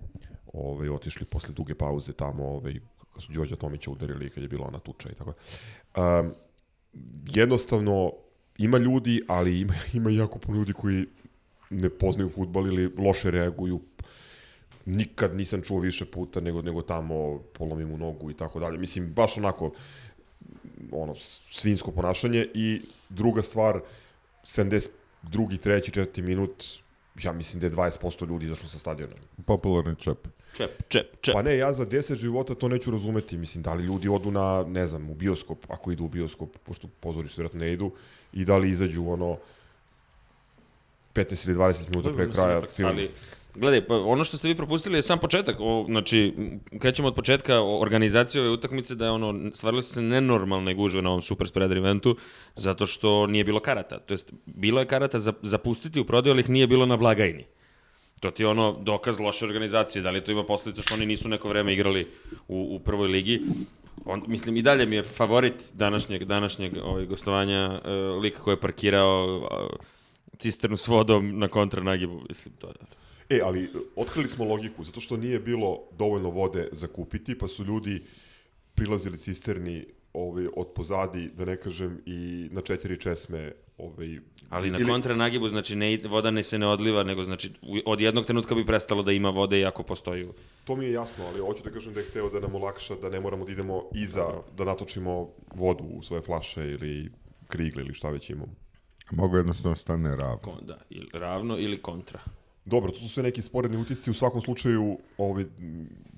ovaj otišli posle duge pauze tamo, ovaj kad su Đorđa Tomića udarili kad je bila ona tuča i tako. Um, jednostavno ima ljudi, ali ima, ima jako puno ljudi koji ne poznaju futbal ili loše reaguju. Nikad nisam čuo više puta nego nego tamo polomim u nogu i tako dalje. Mislim, baš onako ono, svinsko ponašanje i druga stvar, 72. treći, četvrti minut, ja mislim da je 20% ljudi izašlo sa stadiona. Popularni čep. Čep, čep, čep. Pa ne, ja za 10 života to neću razumeti. Mislim, da li ljudi odu na, ne znam, u bioskop, ako idu u bioskop, pošto pozorište vjerojatno ne idu, i da li izađu ono 15 ili 20 minuta pre kraja filma. Ali, gledaj, pa ono što ste vi propustili je sam početak. O, znači, krećemo od početka organizacije ove utakmice da je ono, stvarili su se nenormalne gužve na ovom super spreader eventu, zato što nije bilo karata. To jest, bilo je karata za, za pustiti u prodaju, ali ih nije bilo na blagajni. To ti je ono dokaz loše organizacije, da li to ima posledica što oni nisu neko vreme igrali u, u prvoj ligi. On, mislim, i dalje mi je favorit današnjeg, današnjeg ovaj, gostovanja uh, lika koji je parkirao uh, cisternu s vodom na kontranagibu, mislim, to je... E, ali e, otkrili smo logiku, zato što nije bilo dovoljno vode za kupiti, pa su ljudi prilazili cisterni ovaj, od pozadi, da ne kažem, i na četiri česme ovaj, Ali na ili- kontranagibu, znači, ne, voda ne se ne odliva, nego, znači, u- od jednog trenutka bi prestalo da ima vode, iako postoji... To mi je jasno, ali hoću da kažem da je hteo da nam olakša, da ne moramo da idemo iza, da natočimo vodu u svoje flaše ili krigle ili šta već imamo. Mogu jednostavno stane ravno. Kon, da, ili ravno ili kontra. Dobro, to su sve neki sporedni utisci, u svakom slučaju ovaj,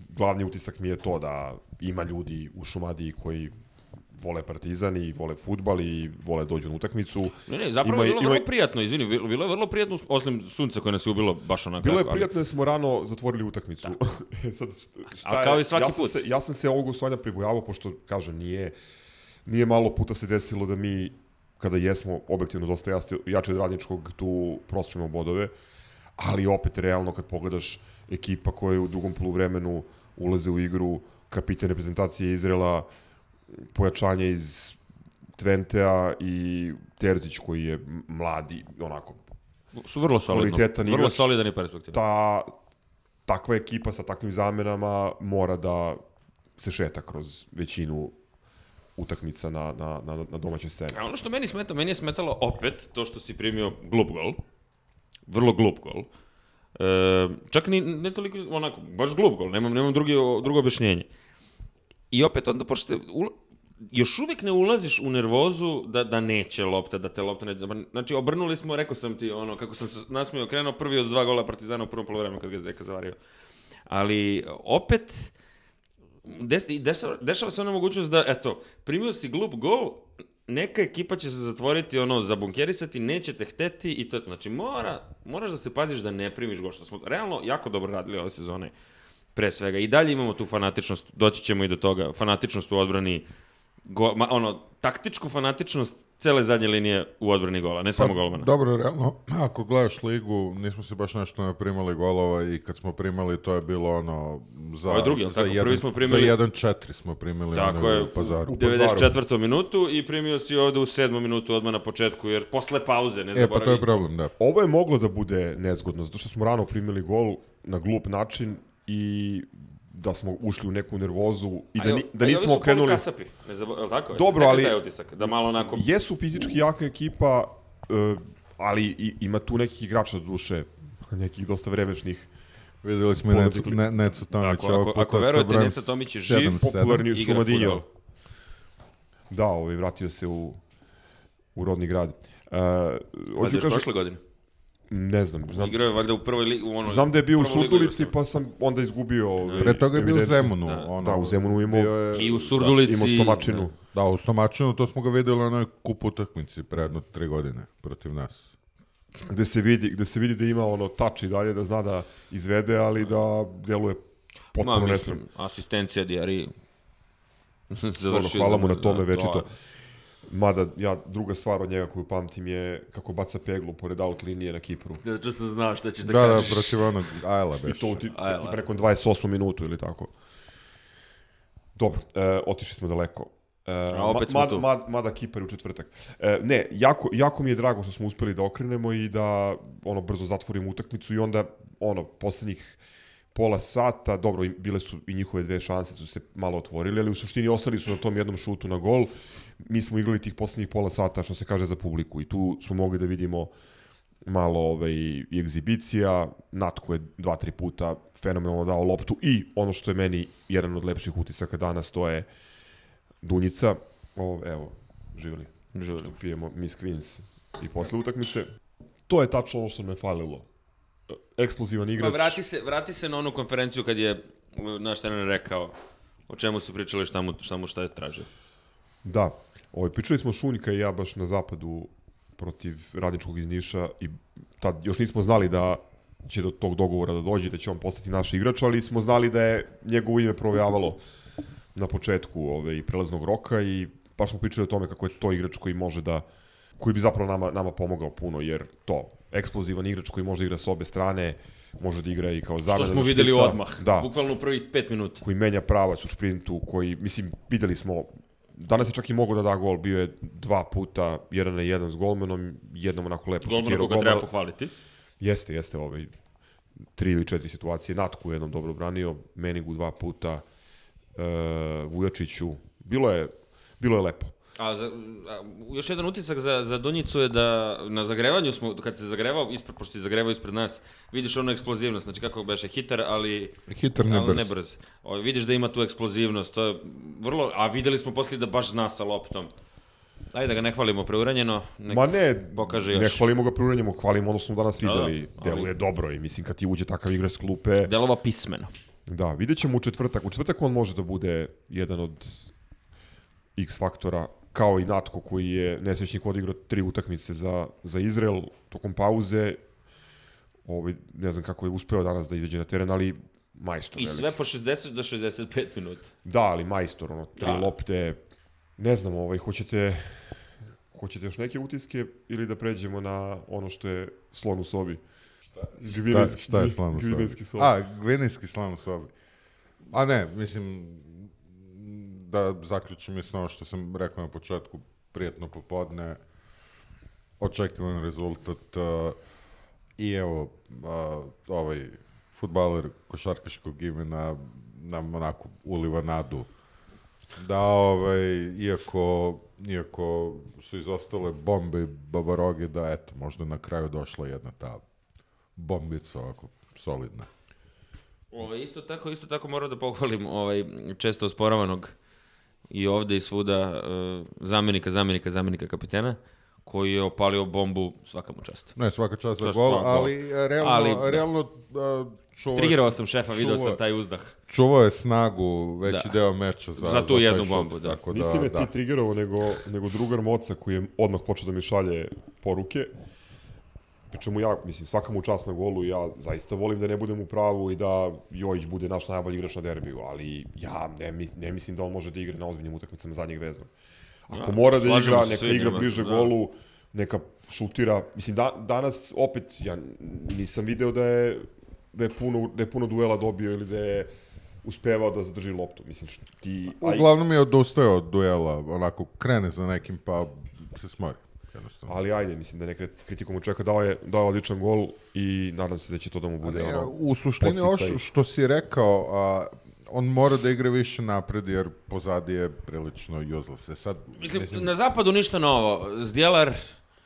glavni utisak mi je to da ima ljudi u Šumadiji koji vole Partizan i vole futbal i vole dođu na utakmicu. Ne, ne, zapravo Ima- je bilo ima- vrlo prijatno, izvini, bilo, je vrlo prijatno, osim sunca koje nas je ubilo baš onako. Bilo je prijatno da smo rano zatvorili utakmicu. E, Sad, šta- A je- kao i svaki ja sam put. Se, ja sam se ovog gostovanja pribojavao, pošto, kažem, nije, nije malo puta se desilo da mi, kada jesmo objektivno dosta jasni, jače od radničkog, tu prospremo bodove, ali opet, realno, kad pogledaš ekipa koja je u drugom poluvremenu ulaze u igru, kapitan reprezentacije Izrela, pojačanje iz Tventea i Terzić koji je mladi, onako, Su vrlo kvalitetan Vrlo igrač. solidan i perspektivan. ta takva ekipa sa takvim zamenama mora da se šeta kroz većinu utakmica na, na, na, na domaćoj sceni. A ono što meni smeta, meni je smetalo opet to što si primio glup gol. Vrlo glup gol. E, čak ni, ne toliko, onako, baš glup gol, nemam, nemam drugi, drugo objašnjenje. I opet onda, pošto ul- još uvijek ne ulaziš u nervozu da, da neće lopta, da te lopta ne... Znači, obrnuli smo, rekao sam ti, ono, kako sam nasmio, krenuo prvi od dva gola Partizana u prvom polovremenu kad ga Zeka zavario. Ali, opet, des, dešava, dešava se ona mogućnost da, eto, primio si glup gol, neka ekipa će se zatvoriti, ono, zabunkerisati, neće te hteti i to je to. Znači, mora, moraš da se paziš da ne primiš gol, što smo realno jako dobro radili ove sezone, pre svega. I dalje imamo tu fanatičnost, doći ćemo i do toga, fanatičnost u odbrani, go, ma, ono, taktičku fanatičnost cele zadnje linije u odbrani gola, ne samo golmana. Pa, Dobro, realno, ako gledaš ligu, nismo se baš nešto ne primali golova i kad smo primali, to je bilo ono, za, Ovo je drugi, za, tako? jedan, Prvi smo primili- za 1-4 smo primili Tako ono je, u pazaru. u 94. minutu i primio si ovde u 7. minutu odmah na početku, jer posle pauze, ne E, pa to je problem, da. Ovo je moglo da bude nezgodno, zato što smo rano primili gol na glup način i da smo ušli u neku nervozu i da, ni, da nismo okrenuli... kasapi, ne zaboravi, je li tako? Dobro, ali- taj utisak, da malo onako... Jesu fizički jaka ekipa, e, ali i, ima tu nekih igrača do duše, nekih dosta vremešnih, Videli smo i Necu, ne, Necu Tomić. Ako- ako- ako verujete, Neca Tomić je živ, 7-7. popularni Šumadinjo. fudbal. Da, ovaj, vratio se u, u rodni grad. Uh, hoću još prošle godine. Ne znam, znam, Igrao je valjda u prvoj ligi, u ono... znam da je bio u Surdulici, pa sam onda izgubio... Ovaj, Pre toga je bio u. Zemunu. Da. ono, Da, u Zemunu imao- je-. I u Surdulici... Imao stomačinu. Da, u Stomačinu, to smo ga videli na onoj kup utakmici pre jedno tri godine protiv nas. Gde se vidi, gde se vidi da ima ono tač i dalje, da zna da izvede, ali da deluje Ma, potpuno mislim, nespremno. asistencija Diari... Završio hvala mu na tome da, večito. to Mada, ja, druga stvar od njega koju pamtim je kako baca peglu pored out linije na Kipru. je. Da, sam znao šta ćeš Da, da, protiv onog Ajla I beš. to u ti, Aj, tipa aj. nekom 28. minutu ili tako. Dobro, e, otišli smo daleko. E, A opet smo mad, tu. Mad, mada Kipar u četvrtak. E, ne, jako, jako mi je drago što smo uspeli da okrenemo i da ono brzo zatvorimo utakmicu i onda ono poslednjih pola sata, dobro, bile su i njihove dve šanse, su se malo otvorili, ali u suštini ostali su na tom jednom šutu na gol. Mi smo igrali tih poslednjih pola sata, što se kaže, za publiku i tu smo mogli da vidimo malo ovaj, i egzibicija, Natko je dva, tri puta fenomenalno dao loptu i ono što je meni jedan od lepših utisaka danas, to je Dunjica. O, evo, živjeli. Živjeli. Što pijemo Miss Queens i posle utakmice. To je tačno ono što me falilo. Eksplozivan Pa igrač. vrati se, vrati se na onu konferenciju kad je naš trener rekao o čemu su pričali, šta mu, šta mu šta je tražio. Da. Ovaj, pričali smo Šunjka i ja baš na zapadu protiv radničkog iz Niša i tad još nismo znali da će do tog dogovora da dođe, da će on postati naš igrač, ali smo znali da je njegovo ime provejavalo na početku ove, prelaznog roka i baš smo pričali o tome kako je to igrač koji može da koji bi zapravo nama, nama pomogao puno, jer to, eksplozivan igrač koji može da igra s obe strane, može da igra i kao zamena Što smo videli špica. odmah, Da, bukvalno u prvih pet minuta. koji menja pravac u šprintu, koji, mislim, videli smo, danas je čak i mogao da da gol, bio je dva puta, jedan na jedan s golmanom, jednom onako lepo Golmana šutirao. koga treba Golman- pohvaliti. Jeste, jeste ovaj, tri ili četiri situacije, Natku je jednom dobro branio, Meningu dva puta, e, Vujačiću, bilo je, bilo je lepo. A, za, a još jedan utisak za, za Dunjicu je da na zagrevanju smo, kad se zagrevao, ispred, pošto se zagrevao ispred nas, vidiš onu eksplozivnost, znači kako beše, hitar, ali, Hitar ne ali brz. ne brz. O, vidiš da ima tu eksplozivnost, to je vrlo, a videli smo poslije da baš zna sa loptom. Ajde da ga ne hvalimo preuranjeno, nek Ma ne, pokaže ne još. hvalimo ga prurenjemo, hvalimo ono smo danas Da, da, videli. ali- Deluje dobro i mislim kad ti uđe takav igrač s klupe, Delova pismeno. Da, vidjet ćemo u četvrtak. U četvrtak on može da bude jedan od X faktora, kao i Natko koji je nesrećnik odigrao tri utakmice za, za Izrael tokom pauze. Ovaj, ne znam kako je uspeo danas da izađe na teren, ali majstor. I veliki. sve po 60 do 65 minuta. Da, ali majstor, ono, tri Da. lopte. Ne znam, ovaj, hoćete, hoćete još neke utiske ili da pređemo na ono što je slon u sobi? Šta, Šta, šta je slan u sobi? A, gvinejski slan u sobi. A ne, mislim, da zaključim mislim ono što sam rekao na početku, prijetno popodne, očekivan rezultat uh, i evo, uh, ovaj futbaler košarkaškog imena nam onako uliva nadu da ovaj, iako, iako su izostale bombe i babaroge, da eto, možda na kraju došla jedna ta bombica ovako solidna. Ovaj isto tako, isto tako moram da pohvalim ovaj često osporavanog i ovde i svuda uh, zamenika, zamenika, zamenika kapitena koji je opalio bombu svaka mu čast. Ne, svaka čast za Čast gol, za gol. ali e, realno, Ali, da. realno uh, čuvao, Trigirao sam šefa, video sam taj uzdah. čuvao je snagu veći Da. deo meča za, Za tu taj jednu šut, bombu, da. Tako da, Nisi me da. ti triggerovao, nego, nego drugar Moca koji je odmah počeo da mi šalje poruke. Pričemu ja, mislim, svaka mu čast na golu, ja zaista volim da ne budem u pravu i da Jojić bude naš najbolji igrač na derbiju, ali ja ne, ne mislim da on može da igra na ozbiljnim utakmicama zadnjeg vezma. Ako Da, mora da igra, neka svi igra njima, bliže da. golu, neka šutira. Mislim, da, danas opet, ja nisam video da je, da je, puno, da je puno duela dobio ili da je uspevao da zadrži loptu. Mislim, što ti... Uglavnom je odustao od duela, onako krene za nekim pa se smori. Jednostavno. Ali ajde, mislim da ne kre- kritikom čeka, dao je, dao je odličan gol i nadam se da će to da mu bude ono... u suštini ovo što, si rekao, a, on mora da igra više napred jer pozadi je prilično useless. E Sad, Mislim, na zapadu ništa novo. Zdjelar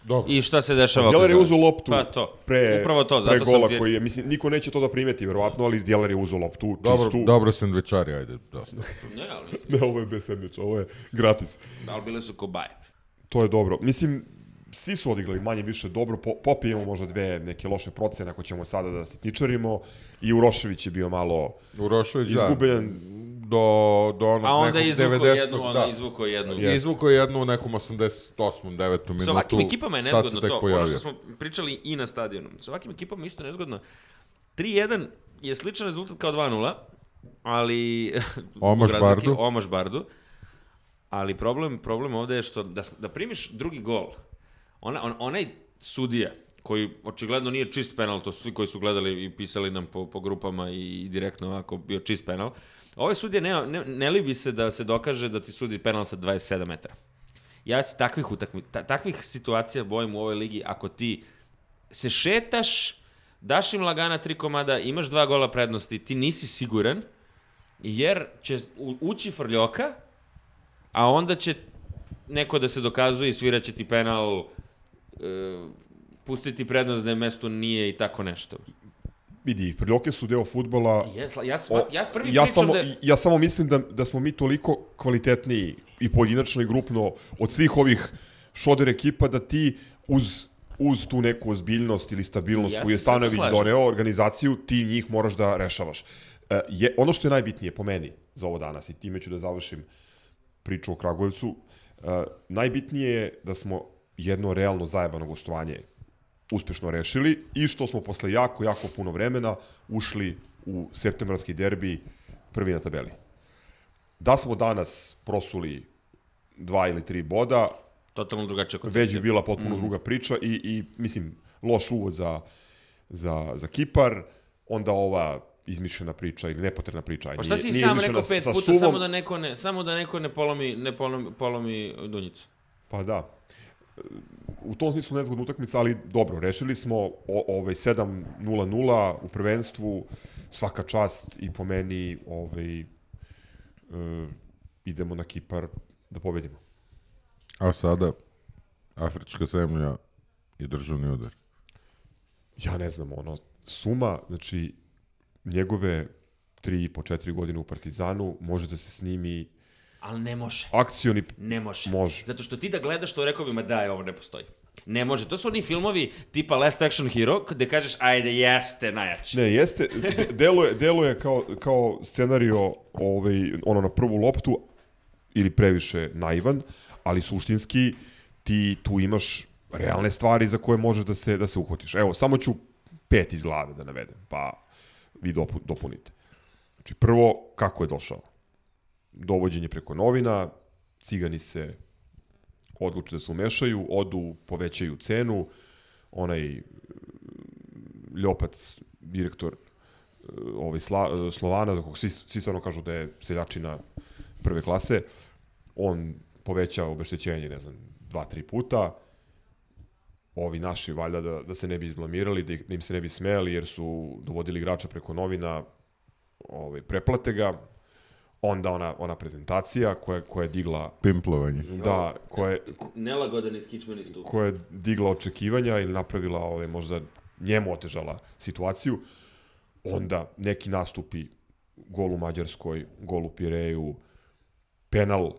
Dobro. i šta se dešava? Djelar je uzeo loptu Pa to, pre, upravo to, pre zato gola sam koji je, mislim, niko neće to da primeti, verovatno, ali Djelar je uzeo loptu Dobro, čistu. dobro sandvičari, ajde, dosta. Ne, ali, Ne, ovo je bez sandviča, ovo je gratis. ali bile su kobaje. To je dobro. Mislim, svi su odigrali manje više dobro, po, popijemo možda dve neke loše procene ako ćemo sada da sitničarimo i Urošević je bio malo Urošović, da, izgubljen. do, do onog A onda nekog izvukao 90. jednu, onda da. je izvukao jednu. Je. Izvukao je jednu u nekom 88. 9. minutu. Sa ovakvim ekipama je se nezgodno to, ono pojavio. što smo pričali i na stadionu. Sa ovakvim ekipama isto nezgodno. 3-1 je sličan rezultat kao 2-0, ali... Omaš Bardu. Omaš Bardu. Ali problem, problem ovde je što da, s- da primiš drugi gol, ona, on, onaj sudija koji očigledno nije čist penal, to su svi koji su gledali i pisali nam po, po grupama i direktno ovako bio čist penal. Ovaj sudija ne, ne, ne libi se da se dokaže da ti sudi penal sa 27 metara. Ja se takvih, utakmi, ta, takvih situacija bojim u ovoj ligi ako ti se šetaš, daš im lagana tri komada, imaš dva gola prednosti, ti nisi siguran, jer će ući frljoka, a onda će neko da se dokazuje i sviraće ti penal, pustiti prednost da je mesto nije i tako nešto. vidi, prljoke su deo futbola, Jes, ja, sma, ja prvi ja samo, da... ja samo mislim da, da smo mi toliko kvalitetniji i pojedinačno i grupno od svih ovih šoder ekipa da ti uz uz tu neku ozbiljnost ili stabilnost Ja koju je Stanović doneo organizaciju, ti njih moraš da rešavaš. E, je, ono što je najbitnije po meni za ovo danas i time ću da završim priču o Kragujevcu, e, najbitnije je da smo jedno realno zajebano gostovanje uspešno rešili i što smo posle jako, jako puno vremena ušli u septembarski derbi prvi na tabeli. Da smo danas prosuli dva ili tri boda, Totalno drugačija koncepcija. već bi bila potpuno mm. druga priča i, i mislim, loš uvod za, za, za Kipar, onda ova izmišljena priča ili nepotrebna priča. Pa šta si nije sam rekao pet puta, suvom. samo da neko ne, samo da neko ne polomi, ne polomi, polomi dunjicu? Pa da. U tom smislu nezgodna utakmica, ali dobro, rešili smo o, ovaj 7-0-0 u prvenstvu, svaka čast i po meni ovaj, e, idemo na Kipar da pobedimo. A sada, afrička zemlja i državni udar. Ja ne znam, ono, suma, znači, njegove tri i po četiri godine u Partizanu može da se snimi Ali ne može. akcioni Ne može. Može. Zato što ti da gledaš to rekao bi, ma daj, ovo ne postoji. Ne može. To su oni filmovi tipa Last Action Hero, gde kažeš, ajde, jeste najjači. Ne, jeste, de- deluje, deluje kao, kao scenario ovaj, ono na prvu loptu ili previše naivan, ali suštinski ti tu imaš realne stvari za koje možeš da se, da se uhvatiš. Evo, samo ću pet iz glave da navedem, pa vi dopu, dopunite. Znači, prvo, kako je došao? Dovođenje preko novina, cigani se odluče da se umešaju, odu, povećaju cenu, onaj Ljopac, direktor e, ovaj Sla, e, Slovana, za kog svi, svi stvarno kažu da je seljačina prve klase, on poveća obeštećenje, ne znam, dva, tri puta, ovi naši valjda da, da se ne bi izblamirali, da, da im se ne bi smejali jer su dovodili igrača preko novina, ovaj, preplate ga, onda ona, ona prezentacija koja, koja je digla Pimplovanje. da, koja je, Nelagodan iskičmeni stup. koja je digla očekivanja ili napravila ove, možda njemu otežala situaciju, onda neki nastupi gol u Mađarskoj, gol u Pireju, penal,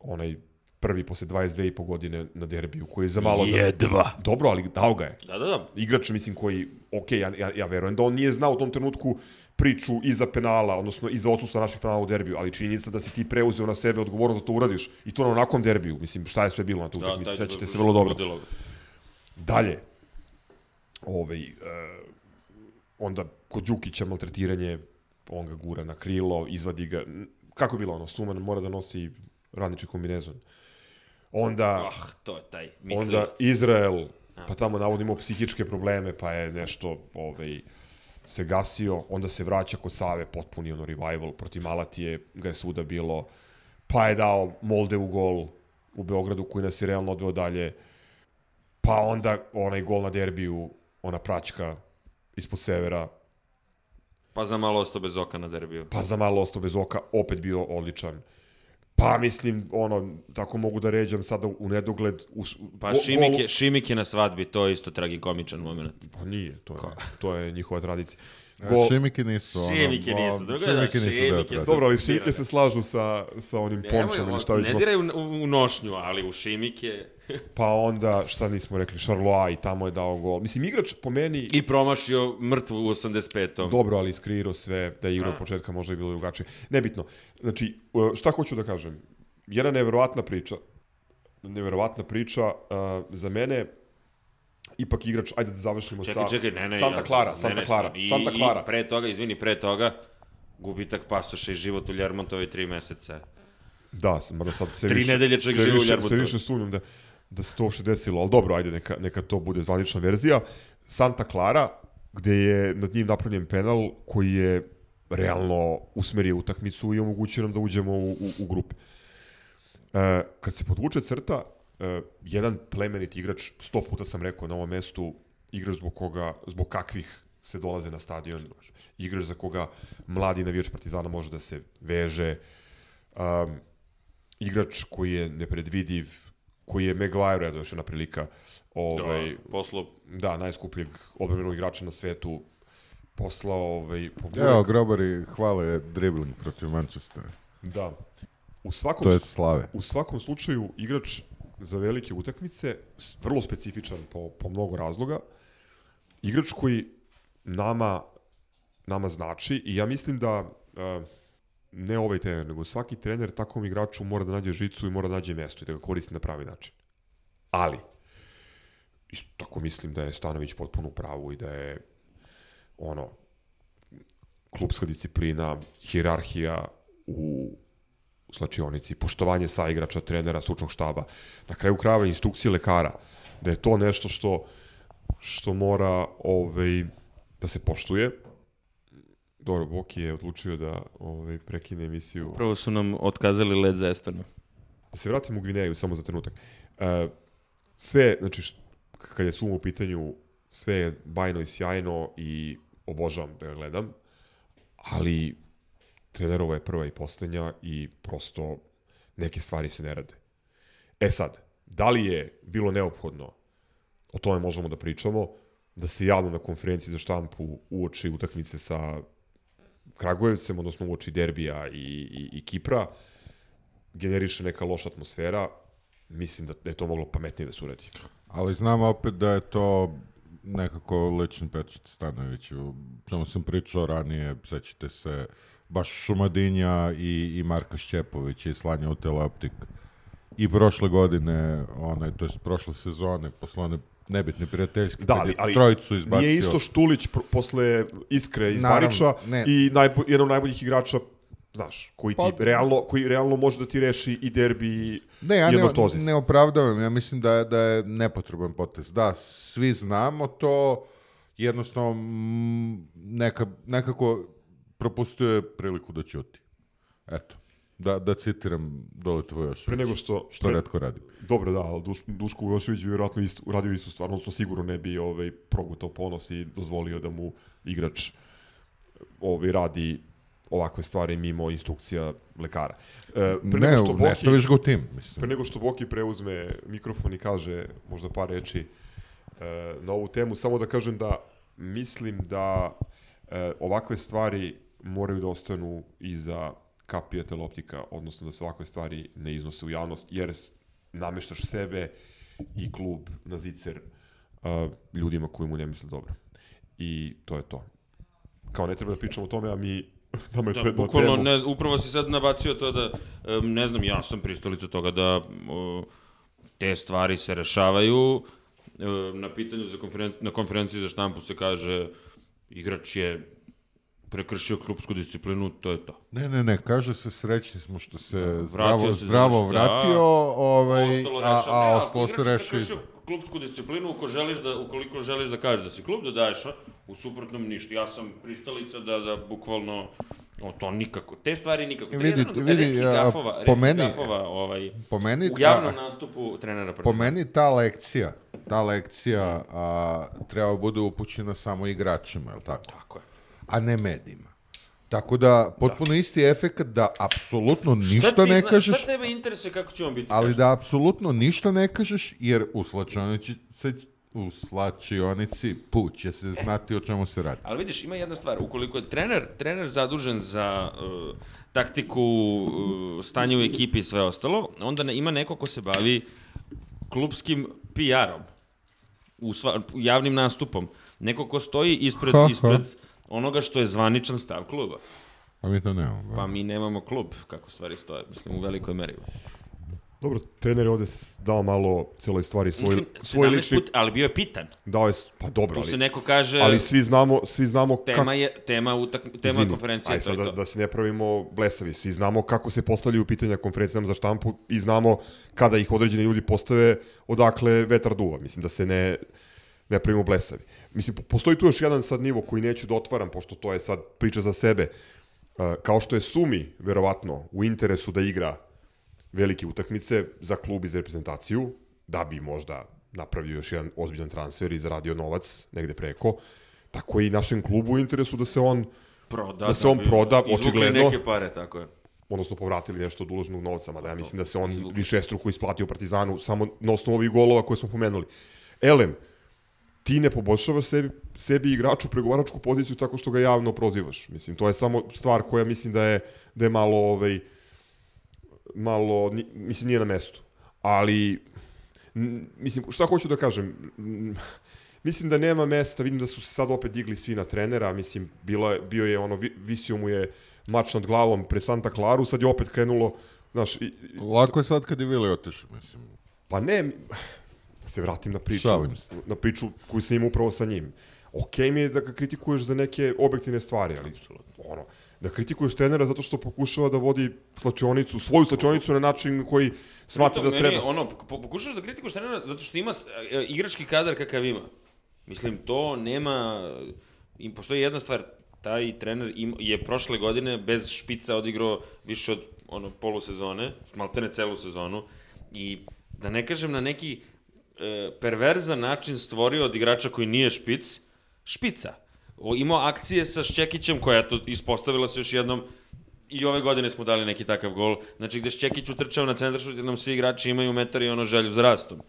onaj prvi posle 22 i po godine na derbiju, koji je za malo... Jedva. Dobro, ali dao ga je. Da, da, da. Igrač, mislim, koji, ok, ja, ja, ja verujem da on nije znao u tom trenutku priču iza penala, odnosno iza odsustva naših penala u derbiju, ali činjenica da si ti preuzeo na sebe odgovornost da to uradiš i to na onakvom derbiju, mislim, šta je sve bilo na tu Da, utakmici, taj- sećate se vrlo dobro. Dalje, ovaj, e, onda kod Đukića maltretiranje, on ga gura na krilo, izvadi ga, kako je bilo ono, Suman mora da nosi radnički kombinezon. Onda, Ah, to je taj onda mislilac. Izrael, pa tamo navodno imao psihičke probleme, pa je nešto ovaj, se gasio, onda se vraća kod Save, potpuni ono revival, protiv Malatije ga je svuda bilo, pa je dao Molde u gol u Beogradu koji nas je realno odveo dalje, pa onda onaj gol na derbiju, ona praćka ispod severa, Pa za malo ostao bez oka na derbiju. pa za malo ostao bez oka, opet bio odličan. Pa mislim, ono, tako mogu da ređam sada u nedogled. U, Pa Šimik je, Šimik je na svadbi, to je isto tragikomičan moment. Pa nije, to je, to je njihova tradicija. Go... Šimiki nisu. ono, Šimiki o, nisu, drugo je da šimiki nisu šimike deo su-. Dobro, ali šimike se slažu sa, sa onim pončom ili šta već ne nos- diraj u, u, nošnju, ali u Šimike... Pa onda, šta nismo rekli, Charlois i tamo je dao gol. Mislim, igrač po meni... I promašio mrtvu u 85. Dobro, ali iskreirao sve, da je igrao od početka možda je bilo drugačije. Nebitno. Znači, uh, šta hoću da kažem? Jedna neverovatna priča. Neverovatna priča. Uh, za mene, ipak igrač, ajde da završimo Čekaj, sa... čekaj, ne, ne. Santa Clara, ne, Santa ne, Clara, I, Santa Clara. I pre toga, izvini, pre toga, gubitak pasoša i život u Ljermontovoj tri meseca. Da, mada sad sve Tri više, nedelje čovjek sve živi u više, sve više sumnjam da, da se to uopšte desilo, ali dobro, ajde, neka, neka to bude zvanična verzija. Santa Clara, gde je nad njim napravljen penal koji je realno usmerio utakmicu i omogućio nam da uđemo u, u, u grupe. E, kad se podvuče crta, e, jedan plemenit igrač, sto puta sam rekao na ovom mestu, igrač zbog koga, zbog kakvih se dolaze na stadion, igrač za koga mladi navijač Partizana može da se veže, um, igrač koji je nepredvidiv, koji je Maguire, eto još jedna prilika, ovaj, Da, poslo da, najskupljeg odbranbenog igrača na svetu, poslao ovaj, po Evo, grobari hvale dribling protiv Manchestera. Da. U svakom, To je slave. u svakom slučaju igrač za velike utakmice, vrlo specifičan po, po mnogo razloga, igrač koji nama, nama znači i ja mislim da uh, ne ovaj trener, nego svaki trener takvom igraču mora da nađe žicu i mora da nađe mesto i da ga koristi na pravi način. Ali, isto tako mislim da je Stanović potpuno u pravu i da je ono, klubska disciplina, hirarhija u slačionici, poštovanje sa igrača, trenera, stručnog štaba, na kraju krajeva instrukcije lekara, da je to nešto što što mora ovaj, da se poštuje. Dobro, Boki je odlučio da ovaj, prekine emisiju. Prvo su nam otkazali led za Estonu. Da se vratim u Gvineju samo za trenutak. E, sve, znači, kad je suma u pitanju, sve je bajno i sjajno i obožavam da gledam, ali trenerova je prva i poslednja i prosto neke stvari se ne rade. E sad, da li je bilo neophodno, o tome možemo da pričamo, da se javno na konferenciji za štampu uoči utakmice sa Kragujevcem, odnosno uoči derbija i, i, i Kipra, generiše neka loša atmosfera, mislim da je to moglo pametnije da se uradi. Ali znam opet da je to nekako lični pečat Stanoviću. Čemu sam pričao ranije, sećate se, baš Šumadinja i, i Marka Šćepovića i slanja u teleoptik. I prošle godine, onaj, to jest prošle sezone, posle one nebitne prijateljske, Da, ali, je ali trojicu izbacio. nije isto Štulić posle Iskre iz Naravno, Bariča ne. i najbo, jedan od najboljih igrača znaš, koji ti Pa- realno, koji realno može da ti reši i derbi i Ne, ja i ne, Jednotozis. ne opravdavam, ja mislim da je, da je nepotreban potez. Da, svi znamo to, jednostavno neka, nekako propustio je priliku da ćuti. Eto, da, da citiram dole još. Pre nego što... Što pre- redko radim. Dobro, da, ali Duš, Duško Vujošević bi vjerojatno isto, uradio istu stvar, odnosno sigurno ne bi ovaj, progutao ponos i dozvolio da mu igrač ovaj, radi ovakve stvari mimo instrukcija lekara. E, pre Ne, nego što ne Boki, staviš ga u tim, pre mislim. nego što Boki preuzme mikrofon i kaže možda par reči e, na ovu temu, samo da kažem da mislim da e, ovakve stvari moraju da ostanu iza kapija teloptika, odnosno da se ovakve stvari ne iznose u javnost, jer nameštaš sebe i klub na zicer a, ljudima koji mu ne misle dobro. I to je to. Kao ne treba da pričamo o tome, a mi nama je Da, bukvalno, ne, upravo si sad nabacio to da, em, ne znam, ja sam pristalica toga da o, te stvari se rešavaju. E, na pitanju za konferen na konferenciji za štampu se kaže igrač je prekršio klubsku disciplinu, to je to. Ne, ne, ne, kaže se srećni smo što se Vratio zdravo, se, zdravo znači, da. vratio, ovaj, Ostalo a, a ostalo se igrač rešio. prekršio klubsku disciplinu, ukoliko želiš da, ukoliko želiš da kažeš da si klub, da daješ, a? u suprotnom ništa. Ja sam pristalica da, da bukvalno, o, to nikako, te stvari nikako. Je Vidi- od vidi, gafova, po meni- gafova, ovaj, Po meni, u ta- javnom nastupu trenera Po Partizana. meni ta lekcija, ta lekcija a, treba bude upućena samo igračima, je li tako? Tako je. A ne medijima. Tako da, potpuno isti efekt da apsolutno Šta ništa ne zna- kažeš, Šta tebe interesuje kako će on biti ali kažnjen? da apsolutno ništa ne kažeš, jer u slačionici, u slačionici put će se znati o čemu se radi. Ali vidiš, ima jedna stvar, ukoliko je trener, trener zadužen za uh, taktiku, uh, stanje u ekipi i sve ostalo, onda ne, ima neko ko se bavi klubskim PR-om, u sva, javnim nastupom. Neko ko stoji ispred, Ha, ha. ispred onoga što je zvaničan stav kluba. A mi to nemamo. Pa mi nemamo klub, kako stvari stoje, mislim, u velikoj meri. Dobro, trener je ovde dao malo celoj stvari svoj, Mislim, svoj 17 lični... put, ali bio je pitan. Dao je, pa dobro, Tu ali, se neko kaže, ali svi znamo, svi znamo tema je, tema, utak, tema Izvini, konferencije, aj to sad je da, to. da se ne pravimo blesavi. Svi znamo kako se postavljaju pitanja konferencijama za štampu i znamo kada ih određeni ljudi postave odakle vetar duva. Mislim da se ne, ne pravimo blesavi. Mislim, po- postoji tu još jedan sad nivo koji neću da otvaram, pošto to je sad priča za sebe. Uh, kao što je Sumi, verovatno, u interesu da igra velike utakmice za klub i za reprezentaciju, da bi možda napravio još jedan ozbiljan transfer i zaradio novac negde preko, tako je i našem klubu u interesu da se on proda, da se on bi proda, očigledno. neke pare, tako je. odnosno povratili nešto od uloženog novca, mada ja mislim da se on više struko isplatio Partizanu samo na osnovu ovih golova koje smo pomenuli. Elem, ti ne poboljšavaš sebi, sebi igraču pregovaračku poziciju tako što ga javno prozivaš. Mislim, to je samo stvar koja mislim da je, da je malo, ovaj, malo, mislim, nije na mestu. Ali, mislim, šta hoću da kažem? Mislim da nema mesta, vidim da su se sad opet digli svi na trenera, mislim, bilo je, bio je ono, vi- visio mu je mač nad glavom pred Santa Claru, sad je opet krenulo, znaš, i, Lako je sad kad je Vili otišao, mislim. Pa ne, se vratim na priču, Šalim se. na priču koju sam imao upravo sa njim. Okej mi je da ga kritikuješ za neke objektivne stvari, ali ono, da kritikuješ trenera zato što pokušava da vodi slačionicu, svoju slačionicu na način koji smatra da Meni treba. je ono, po- pokušaš da kritikuješ trenera zato što ima s- e, igrački kadar kakav ima. Mislim, to nema... Im postoji jedna stvar, taj trener im, je prošle godine bez špica odigrao više od ono, polusezone, maltene celu sezonu, i da ne kažem na neki e, perverzan način stvorio od igrača koji nije špic, špica. O, imao akcije sa Šćekićem koja je to ispostavila se još jednom I ove godine smo dali neki takav gol. Znači, gde Šćekić utrčao na centar šut, jer nam svi igrači imaju metar i ono želju za rastom.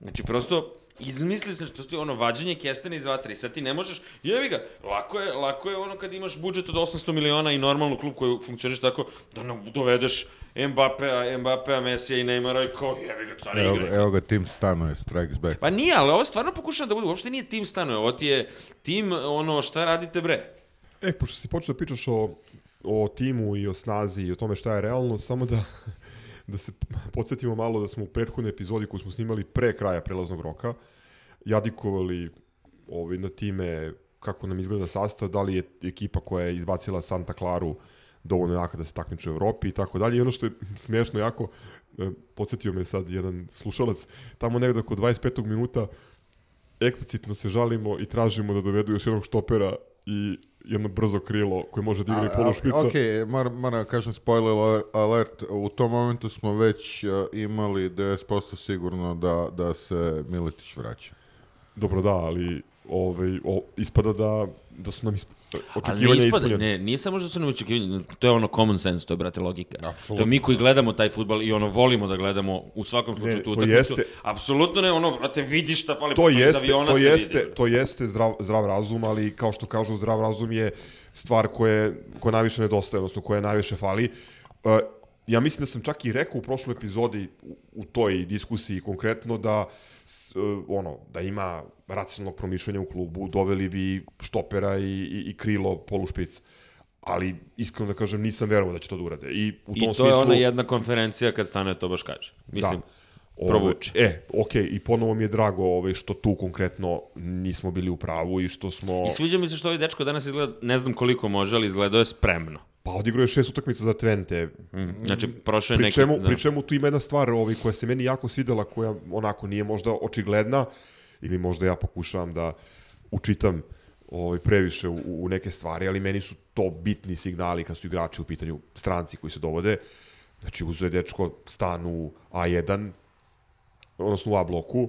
Znači, prosto, izmislili smo što je ono vađenje kestena iz vatre i sad ti ne možeš, jevi ga, lako je, lako je ono kad imaš budžet od 800 miliona i normalnu klub koji funkcioniš tako, da nam dovedeš Mbappea, Mbappea, Mesija i Neymara i kao, jevi ga, car Evo, igre. evo ga tim stanuje, strikes back. Pa nije, ali ovo stvarno pokušam da bude, uopšte nije tim stanuje, ovo ti je tim, ono, šta radite bre? E, pošto si počeo da pričaš o, o timu i o snazi i o tome šta je realno, samo da, da se podsjetimo malo da smo u prethodnoj epizodi koju smo snimali pre kraja prelaznog roka jadikovali ovaj, na time kako nam izgleda sastav, da li je ekipa koja je izbacila Santa Claru dovoljno jaka da se takmiče u Evropi i tako dalje. I ono što je smiješno jako, e, podsjetio me sad jedan slušalac, tamo negde oko 25. minuta eksplicitno se žalimo i tražimo da dovedu još jednog štopera i jedno brzo krilo koje može da igra i polu špica. Ok, moram, moram da kažem spoiler aler- alert, u tom momentu smo već uh, imali 90% sigurno da, da se Miletić vraća. Dobro, da, ali ovaj, o, ispada da, da su nam isp... Ne ispada, ispunjene. ne, nije samo što su nam očekivanja, to je ono common sense, to je, brate, logika. Apsolutno. To je mi koji gledamo taj futbal i ono volimo da gledamo u svakom slučaju tu to utakmicu. jeste- Apsolutno ne, ono, brate, vidiš šta pali To iz jeste, aviona to jeste, vidi. to jeste zdrav, zdrav razum, ali kao što kažu, zdrav razum je stvar koje, koja najviše nedostaje, odnosno koja najviše fali. Uh, ja mislim da sam čak i rekao u prošloj epizodi u, u toj diskusiji konkretno da uh, ono da ima racionalnog promišljanja u klubu, doveli bi štopera i, i, i krilo polušpic. Ali iskreno da kažem nisam verovao da će to da urade. I u I tom to je smislu ona jedna konferencija kad stane to baš kaže. Mislim, Ove, provuče. E, okej, i ponovo mi je drago ovaj, što tu konkretno nismo bili u pravu i što smo... I sviđa mi se što ovaj dečko danas izgleda, ne znam koliko može, ali izgledao je spremno. Pa odigrao je šest utakmica za Twente. Mm. Znači, prošao je neki... čemu, da. pri čemu tu ima jedna stvar ovaj, koja se meni jako svidela, koja onako nije možda očigledna, ili možda ja pokušavam da učitam ovaj, previše u, u neke stvari, ali meni su to bitni signali kad su igrači u pitanju stranci koji se dovode. Znači, uzeo je dečko stan u A1, odnosno u A bloku,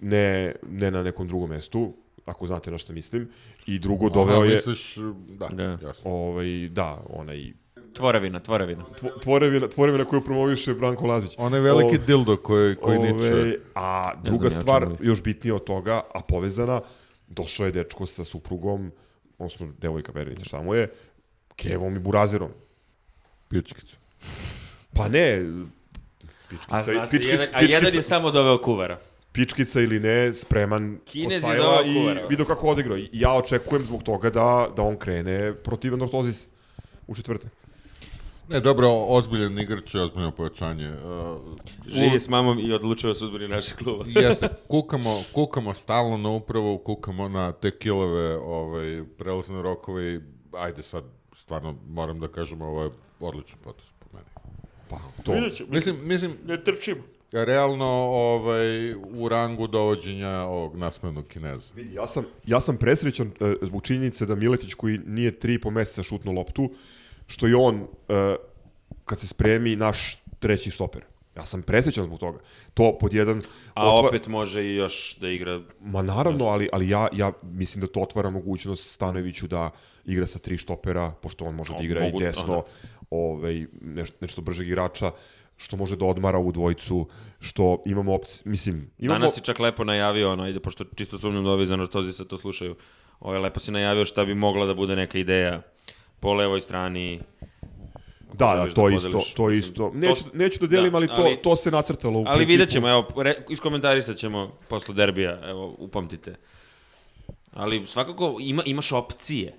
ne, ne na nekom drugom mestu, ako znate na što mislim. I drugo, doveo Aha, je... misliš, da, Da. jasno. Ovaj, da, onaj Tvorevina, tvorevina. tvo- tvorevina, tvorevina koju promoviše Branko Lazić. Onaj veliki O- dildo koji, koji Ove, niče. A znam druga ja čemu stvar, je. još bitnija od toga, a povezana, došao je dečko sa suprugom, odnosno devojka Verinića, šta mu je, Kevom i Burazerom. Pičkica. Pa ne, A, pičkica, zna se, pičkica, jedan, a jedan pičkica, je samo doveo kuvara. Pičkica ili ne, spreman Kinez je dao i vidio kako odigrao. I ja očekujem zbog toga da, da on krene protiv Anortozis u četvrte. Ne, dobro, ozbiljan igrač je ozbiljno pojačanje. Uh, Živi s mamom i odlučio sudbini našeg kluba. Jeste, kukamo, kukamo stalno na upravu, kukamo na te kilove, ovaj, prelazne rokove i ajde sad, stvarno moram da kažem, ovo je odličan potez po meni. Pa, to. Mislim, mislim, Ne trčimo. Realno ovaj, u rangu dovođenja ovog nasmenog kineza. Vidi, ja sam, ja sam presrećan e, zbog činjenice da Miletić koji nije tri i po meseca šutno loptu, što je on, e, kad se spremi, naš treći stoper. Ja sam presrećan zbog toga. To pod jedan... A otva- opet može i još da igra... Ma naravno, ali, ali ja, ja mislim da to otvara mogućnost Stanojeviću da igra sa tri štopera, pošto on može da O, igra mogu- i desno, aha. ovaj, nešto, nešto bržeg igrača. Što može da odmara u dvojicu, što imamo opciju, mislim, imamo... Danas si čak lepo najavio, ono, ajde, pošto čisto sumnjam da ovi zanartozi sa to slušaju, ovaj, lepo si najavio šta bi mogla da bude neka ideja po levoj strani. Da, da, to da isto, podeliš, to mislim, isto. to Neću, s- neću da delim, da, ali, to, ali- to se nacrtalo u Ali principu. vidjet ćemo, evo, re, iskomentarisat ćemo posle derbija, evo, upamtite. Ali svakako ima, imaš opcije.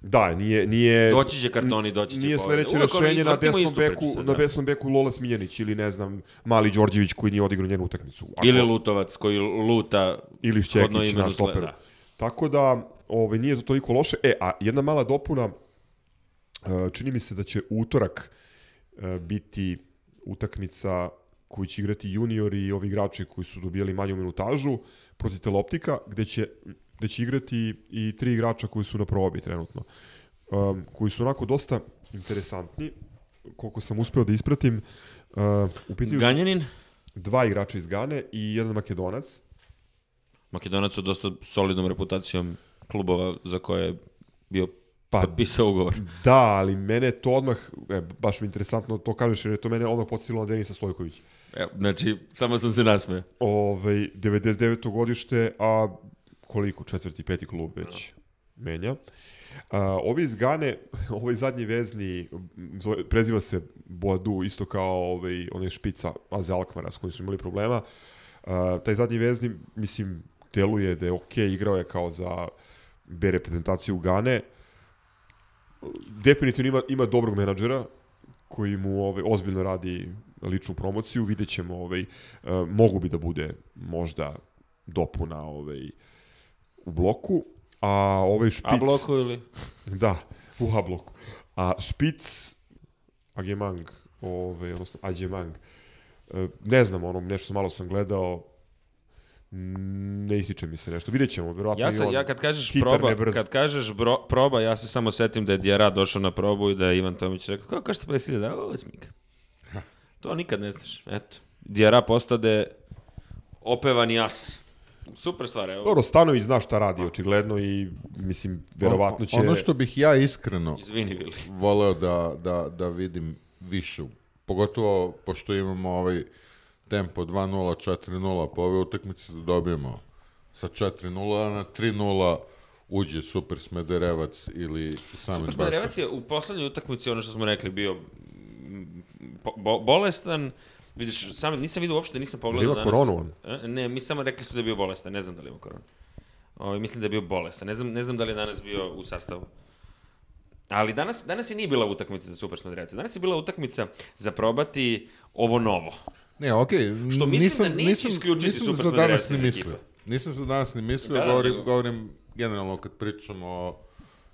Da, nije... nije Doći će kartoni, doći će Nije sledeće rešenje na desnom beku, sad, na da. desnom beku Lola Smiljanić ili ne znam, Mali Đorđević koji nije odigrao njenu utakmicu. Ako- Ili Lutovac koji luta ili Šćekić imenu naš sle- stoper. da. Tako da, ovaj, nije to toliko loše. E, a jedna mala dopuna, e, čini mi se da će utorak e, biti utakmica koju će igrati juniori i ovi igrači koji su dobijali manju minutažu protiv Teloptika, gde će, gde će igrati i tri igrača koji su na probi trenutno. Um, koji su onako dosta interesantni, koliko sam uspeo da ispratim. Uh, u pitanju Ganjanin, dva igrača iz Gane i jedan Makedonac. Makedonac sa dosta solidnom reputacijom klubova za koje je bio Pa, potpisao ugovor. Da, ali mene to odmah, e, baš mi interesantno to kažeš, jer je to mene odmah podsjetilo na Denisa Stojkovića. Evo, znači, samo sam se nasmeo. Ovaj, 99. godište, a koliko, četvrti, peti klub već menja. A, ovi iz Gane, ovaj zadnji vezni, zove, preziva se Boadu, isto kao ovaj, onaj špica Aze Alkmara s kojim smo imali problema. A, taj zadnji vezni, mislim, deluje da je okej, igrao je kao za B reprezentaciju Gane. Definitivno ima, ima dobrog menadžera, koji mu ovaj, ozbiljno radi ličnu promociju, vidjet ćemo, ovaj, uh, mogu bi da bude možda dopuna ovaj, u bloku, a ovaj špic... A bloku ili? Da, u A bloku. A špic, Agemang, ovaj, odnosno Agemang, e, ne znam, ono, nešto malo sam gledao, ne ističe mi se nešto. Vidjet ćemo, verovatno Ja, i sam, on ja kad kažeš proba, kad kažeš bro, proba, ja se samo setim da je Dijara došao na probu i da je Ivan Tomić rekao, kako kažete 50.000? Da, ovo smika. To nikad ne znaš. Eto. Dijara postade opevani as. Super stvar, evo. Dobro, Stanović zna šta radi, očigledno, i mislim, verovatno će... Ono što bih ja iskreno Izvini, Vili. voleo da, da, da vidim više, pogotovo pošto imamo ovaj tempo 2-0, 4-0, po ove utakmice da dobijemo sa 4-0, a na 3-0 uđe Super Smederevac ili Samet Super. Smederevac je u poslednjoj utakmici, ono što smo rekli, bio bo, bolestan. Vidiš, sam, nisam vidio uopšte, nisam pogledao Ima danas. koronu on? E, Ne, mi samo rekli su da je bio bolestan, ne znam da li ima koronu. Ovaj mislim da je bio bolestan, ne znam, ne znam da li je danas bio u sastavu. Ali danas, danas je nije bila utakmica za Super Smederevac. Danas je bila utakmica za probati ovo novo. Ne, okej, Što mislim da neće isključiti nisam Super za danas ni mislio. Nisam za danas ni mislio, Da, da, govorim, nego- govorim generalno kad pričamo o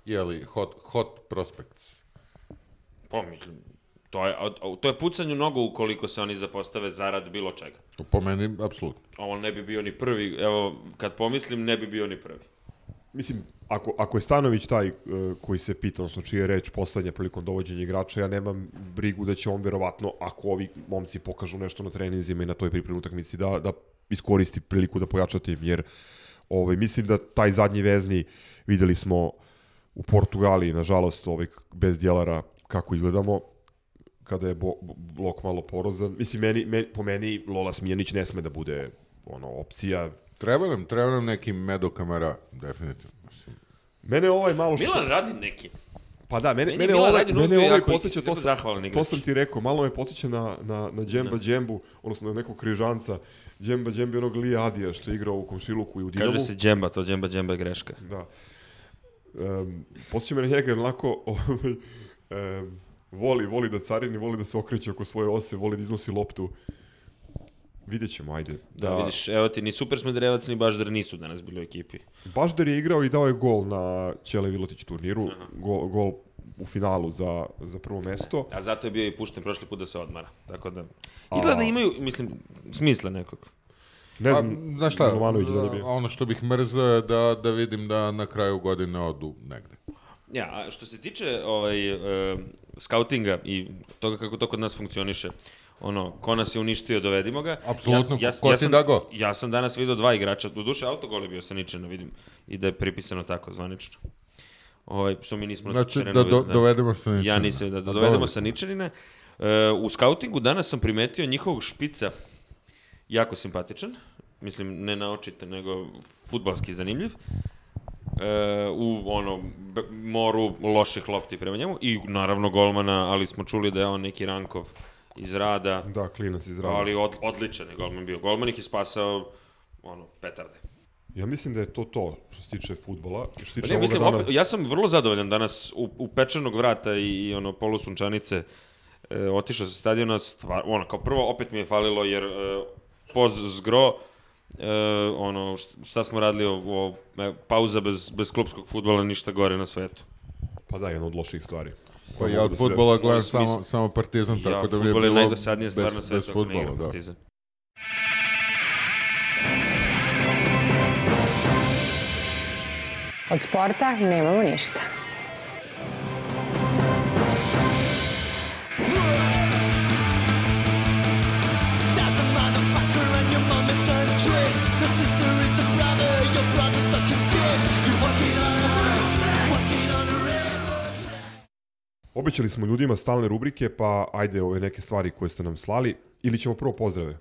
jeli, hot, hot prospects. Pa mislim, to je, to je pucanju nogu ukoliko se oni zapostave zarad bilo čega. Po meni, apsolutno. Ovo ne bi bio ni prvi, evo, kad pomislim, ne bi bio ni prvi. Mislim, ako, ako je Stanović taj uh, koji se pita, odnosno čija je reč poslednja prilikom dovođenja igrača, ja nemam brigu da će on verovatno, ako ovi momci pokažu nešto na treninzima i na toj pripremnoj utakmici, da, da iskoristi priliku da pojača tim, jer ovaj, mislim da taj zadnji vezni videli smo u Portugaliji, nažalost, ovaj, bez djelara kako izgledamo, kada je bo, blok malo porozan. Mislim, meni, meni, po meni Lola Smijanić ne sme da bude ono, opcija. Treba nam, treba nam neki Medo Kamara, definitivno. Mislim. Mene ovaj malo... što- Milan radi neki. Pa da, mene, Meni mene, Milan ovaj, Radin mene ovaj podsjeća, to sam, to sam ti rekao, malo me podsjeća na, na, na Džemba Džembu, odnosno na nekog križanca, Džemba Džemba i onog Lija Adija što je igrao u Komšiluku i u Dinamu. Kaže se džemba, to džemba, džemba je greška. Da. Um, posjeća me na njega, jer onako, ovaj, um, voli, voli da carini, voli da se okreće oko svoje ose, voli da iznosi loptu. Vidjet ćemo, ajde. Da, vidiš, evo ti, ni Super Smederevac, ni Baždar nisu danas bili u ekipi. Baždar je igrao i dao je gol na Ćele Vilotić turniru, gol, gol u finalu za, za prvo mesto. A zato je bio i pušten prošli put da se odmara. Tako da, izgleda da imaju, mislim, smisla nekog. Ne A, znam, znaš šta, Milovanović da bi... ono što bih mrzao je da, da vidim da na kraju godine odu negde. Ja, a što se tiče ovaj, e, skautinga i toga kako to kod nas funkcioniše, ono, ko nas je uništio, dovedimo ga. Apsolutno, ja, ko ti sam, da go? Ja sam danas vidio dva igrača, do duše autogol je bio sa Ničena, vidim, i da je pripisano tako, zvanično. Ovaj, što mi nismo na Znači, da do, videli, dovedemo se ničega. Ja nisam, da, da dovedemo sa Ničanina. E, u skautingu danas sam primetio njihovog špica jako simpatičan, mislim ne na očite, nego futbalski zanimljiv. E, u ono moru loših lopti prema njemu i naravno golmana, ali smo čuli da je on neki Rankov iz rada, Da, klinac iz rada. ali od, odličan je golman bio. Golman ih je spasao ono, petarde. Ja mislim da je to to što se tiče futbola. Što se Pa tiče ne, ovoga mislim, dana, opet, ja sam vrlo zadovoljan danas u, u pečenog vrata i, i ono polusunčanice e, otišao sa stadiona, stvar, ono, kao prvo opet mi je falilo jer e, poz zgro, e, ono, šta, šta smo radili, o, o, e, pauza bez, bez klubskog futbola, ništa gore na svetu. Pa da, jedna od loših stvari. Pa ja od da futbola gledam samo, samo partizan, tako da bi je futbol je bilo najdosadnija stvar na bez, svetu bez ako ne igra futbola, da. Partizan. Od sporta nemamo ništa. Obećali smo ljudima stalne rubrike, pa ajde ove neke stvari koje ste nam slali. Ili ćemo prvo pozdrave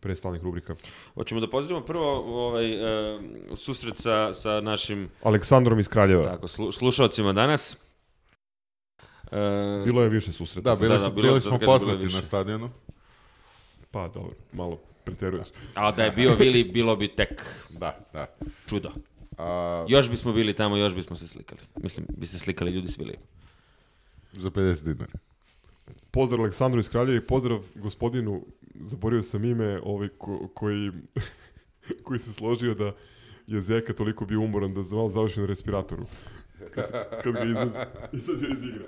pre stalnih rubrika. Hoćemo da pozdravimo prvo ovaj, e, susret sa, sa našim Aleksandrom iz Kraljeva. tako, slu, slušalcima danas. E, Bilo je više susreta. Da, bili, Da, smo, da, bilo- bili da smo je poznati na stadionu. Pa dobro, malo preteruješ. A da je bio Vili, bilo bi tek Da, da. čudo. A, Još bismo bili tamo, još bismo se slikali. Mislim, bi se slikali ljudi s Vili. Za 50 dinara. Pozdrav Aleksandru iz Kraljeva i pozdrav gospodinu, zaboravio sam ime, ovaj ko, koji, koji se složio da je Zeka toliko bio umoran da malo završi na respiratoru. Kad, kad ga izaz, izađe iz igre.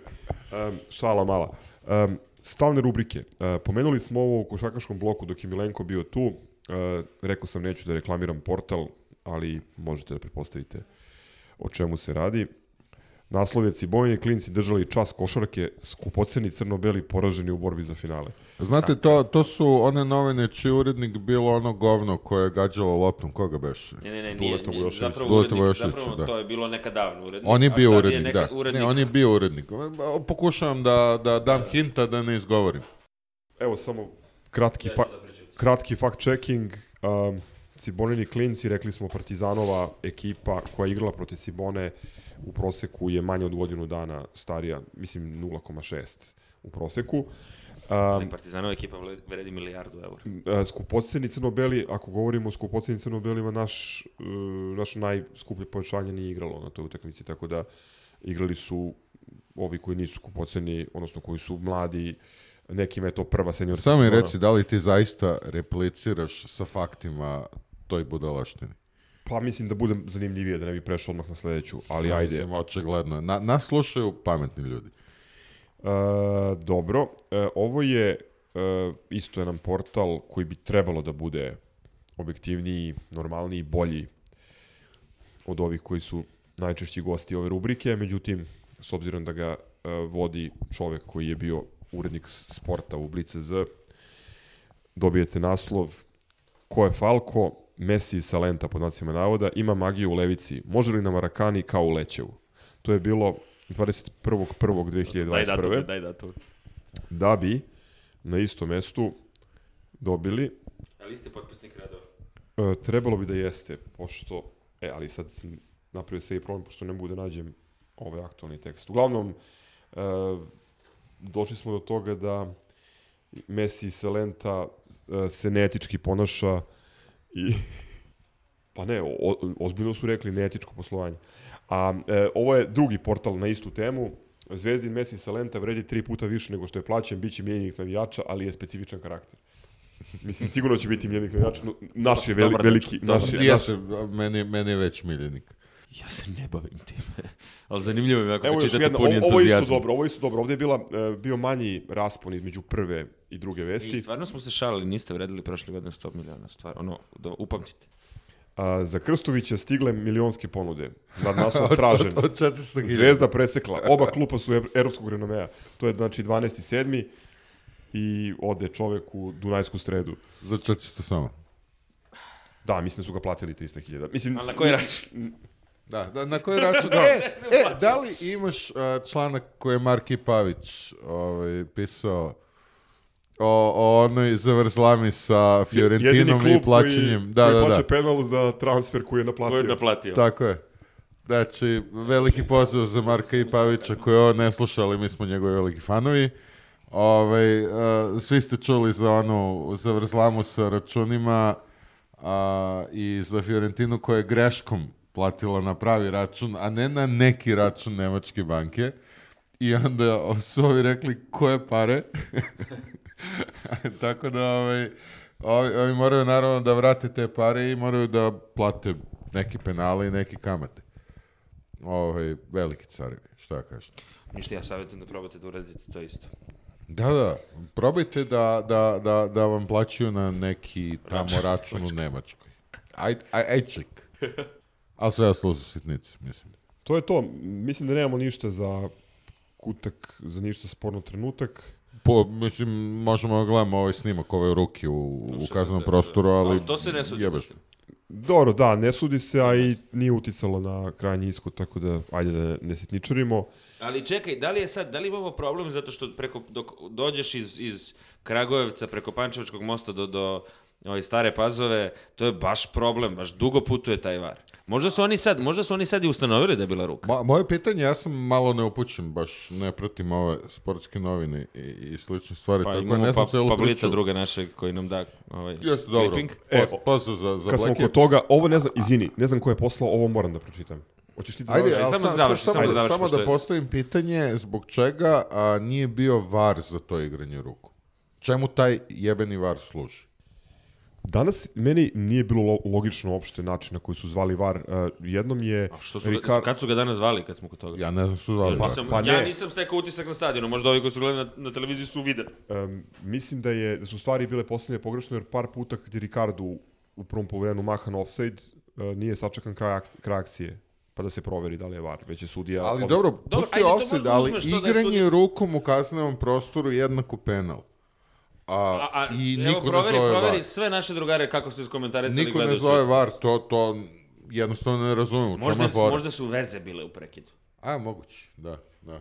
Um, šala mala. Um, stalne rubrike. Uh, pomenuli smo ovo u košakaškom bloku dok je Milenko bio tu. Uh, rekao sam neću da reklamiram portal, ali možete da pretpostavite o čemu se radi. Naslov je Cibojni klinci držali čas košarke, skupoceni crno-beli poraženi u borbi za finale. Znate, to, to su one novine čiji urednik bilo ono govno koje je gađalo loptom. Koga beše? Ne, ne, ne, nije- nije, nije- zapravo urednik, zapravo da. to je bilo nekad davno urednik. On je bio urednik, neka- da. Urednik, Ne, on je bio urednik. Pokušavam da, da dam hinta da ne izgovorim. Evo samo kratki, fa da kratki fact checking. Um, Cibonini klinci, rekli smo Partizanova ekipa koja je igrala protiv Cibone u proseku je manje od godinu dana starija, mislim 0,6 u proseku. Ali Um, Partizanova ekipa vredi milijardu eura. e, skupoceni crno-beli, ako govorimo o skupoceni crno-belima, naš, e, naš najskuplje pojačanje nije igralo na toj utakmici, tako da igrali su ovi koji nisu skupoceni, odnosno koji su mladi, nekima je to prva seniorska Samo mi sezona. reci, da li ti zaista repliciraš sa faktima toj budalaštini? Pa mislim da budem zanimljivije, da ne bi prešao odmah na sledeću, ali ajde. Mislim, očigledno. Na, nas slušaju pametni ljudi. E, dobro, e, ovo je e, isto jedan portal koji bi trebalo da bude objektivniji, normalniji, bolji od ovih koji su najčešći gosti ove rubrike, međutim, s obzirom da ga e, vodi čovek koji je bio urednik sporta u Blice Z, dobijete naslov ko je Falko, Messi iz Salenta, pod znacima navoda, ima magiju u levici. Može li na Marakani kao u Lećevu? To je bilo 21.1.2021 Daj datum, daj datum. da bi na istom mestu dobili, Ali ste potpisnik radova. e, trebalo bi da jeste, pošto, e, ali sad sam napravio se i problem, pošto ne mogu da nađem ovaj aktualni tekst. Uglavnom, e, došli smo do toga da Messi iz Salenta e, se neetički ponaša i pa ne, o, ozbiljno su rekli neetičko poslovanje. A e, ovo je drugi portal na istu temu. Zvezdin Messi Salenta vredi tri puta više nego što je plaćen, bit će mijenjenik navijača, ali je specifičan karakter. Mislim, sigurno će biti mijenjenik navijača. Naš je veli, Dobar veliki, dečko, naš dobar je, naš, se, meni, meni je već miljenik. Ja se ne bavim time. Ali zanimljivo je ako Evo čitate jedna, puni ovo, ovo je isto dobro, ovo je isto dobro. Ovdje je bila, e, bio manji raspon između prve i druge I vesti. stvarno smo se šalili, niste vredili prošle godine 100 miliona, stvar, ono, da upamtite. A, za Krstovića stigle milionske ponude. Nad naslov tražen. Od 400.000. Zvezda presekla. Oba klupa su ev- evropskog renomea. To je znači 12.7. i ode čovek u Dunajsku stredu. Za 400 samo. Da, mislim da su ga platili 300.000. Mislim, Ali na koji račun? Da, da, na koji račun? e, e, da li imaš uh, članak koji je Marki Pavić ovaj, pisao o, o onoj zavrzlami sa Fiorentinom i plaćanjem? Koji, da, koji da, da. plaća penal za transfer koji je naplatio. Ko je naplatio? Tako je. Znači, veliki pozdrav za Marka i Pavića koji ovo ne sluša, ali mi smo njegovi veliki fanovi. Ovaj, uh, svi ste čuli za onu zavrzlamu sa računima a, i za Fiorentinu koja je greškom platila na pravi račun, a ne na neki račun Nemačke banke. I onda su ovi rekli koje pare. Tako da ovaj, ovi, ovi moraju naravno da vrate te pare i moraju da plate neki penale i neki kamate. Ovaj, veliki carevi, šta ja kažem. Ništa, ja savjetujem da probate da uradite to isto. Da, da, probajte da, da, da, da vam plaćaju na neki tamo račun u Nemačkoj. Aj, aj, aj ček. Ali sve ostalo su sitnice, mislim. To je to. Mislim da nemamo ništa za kutak, za ništa sporno trenutak. Po, mislim, možemo da gledamo ovaj snimak ove ruke u, u kaznenom prostoru, ali... Ali to se ne sudi. jebeš. Dobro, da, ne sudi se, a i nije uticalo na krajnji ishod, tako da ajde da ne sitničarimo. Ali čekaj, da li je sad, da li imamo problem zato što preko, dok dođeš iz, iz Kragujevca preko Pančevačkog mosta do, do ove stare pazove, to je baš problem, baš dugo putuje taj var. Možda su oni sad, možda su oni sad i ustanovili da je bila ruka. Ma, moje pitanje, ja sam malo neupućen, baš ne pratim ove sportske novine i, i slične stvari, Pa tako imamo ne znam pa, celu Pablita priču. druga naše koji nam da ovaj, Jeste, dobro. clipping. E, pozdrav za, za Kad smo kod toga, ovo ne znam, izvini, ne znam ko je poslao, ovo moram da pročitam. Hoćeš ti da Ajde, ali samo sam, završi, samo, samo da, završi, samo da postavim pitanje zbog čega a, nije bio VAR za to igranje ruku. Čemu taj jebeni VAR služi? Danas meni nije bilo lo- logično uopšte način na koji su zvali VAR. Uh, jednom je A što su ga, Ricard- kad su ga danas zvali kad smo kod toga? Ja ne znam su zvali Ja VAR. nisam, Pa ja ne. nisam stekao utisak na stadionu, možda ovi koji su gledali na, na televiziji su videli. Um, mislim da je da su stvari bile postavljene pogrešno jer par puta kad je Ricardo u prvom poluvremenu mahan offside uh, nije sačekan kraj, ak- kraj akcije pa da se proveri da li je VAR, već je sudija... Ali od- dobro, Dobro, pusti ajde, to offside, ali to da je igranje sudi- rukom u kaznenom prostoru jednako penal. A, A, a I evo, niko proveri, ne zove proveri VAR. sve naše drugare kako su iskomentarisali Niko ne zove VAR, to, to jednostavno ne razumem. Možda, možda su veze bile u prekidu. A, moguće, da, da.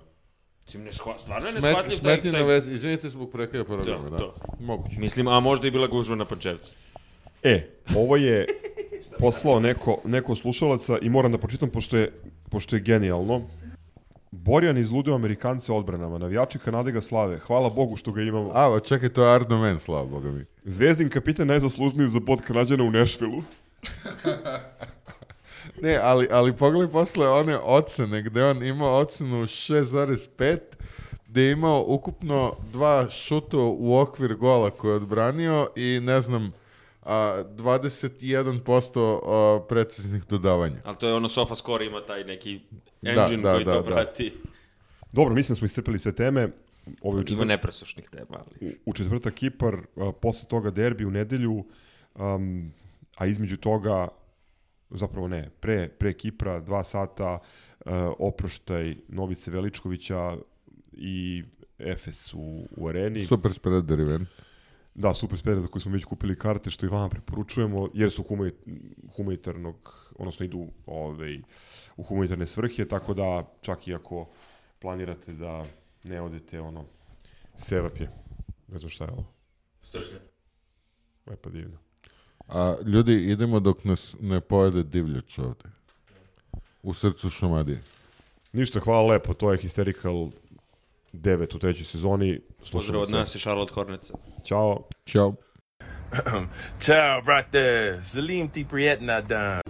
Mislim, ne shva, stvarno je Smet, neshvatljiv taj... smetnje na taj... vezi, izvinite zbog prekida programa, Da, da. to. Moguće. Mislim, a možda i bila gužva na Pančevcu. E, ovo je poslao neko, neko slušalaca i moram da pročitam pošto je, pošto je genijalno. Borjan izludio Amerikance odbranama. Navijači Kanade ga slave. Hvala Bogu što ga imamo. A, čekaj, to je Arno Men, slava Boga mi. Zvezdin kapitan najzaslužniji za bod Kanadjana u Nešvilu. Ne, ali, ali pogledaj posle one ocene, gde on imao ocenu 6,5, gde je imao ukupno dva šuta u okvir gola koje je odbranio i ne znam, a, 21% a, preciznih dodavanja. Ali to je ono Sofa Score ima taj neki Da, engine da, koji da, to da. prati. Dobro, mislim da smo iscrpili sve teme. Ovo je u Ima četvrtak, nepresušnih tema, ali... u četvrtak Kipar, a, posle toga derbi u nedelju, um, a između toga, zapravo ne, pre, pre Kipra, dva sata, uh, oproštaj Novice Veličkovića i Efes u, u areni. Super spreader event. Da, super spere za koji smo već kupili karte, što i vama preporučujemo, jer su humani, humanitarnog, odnosno idu ovaj, u humanitarne svrhe, tako da čak i ako planirate da ne odete, ono, sevap je. Ne znam šta je ovo. Lepa divna. A, ljudi, idemo dok nas ne pojede divljač ovde. U srcu Šumadije. Ništa, hvala lepo, to je Hysterical 9 u trećoj sezoni. Slušamo Pozdrav od nas i Charlotte Hornetsa. Ćao. Ćao. Ciao, brate. Salim ti prijetna dan.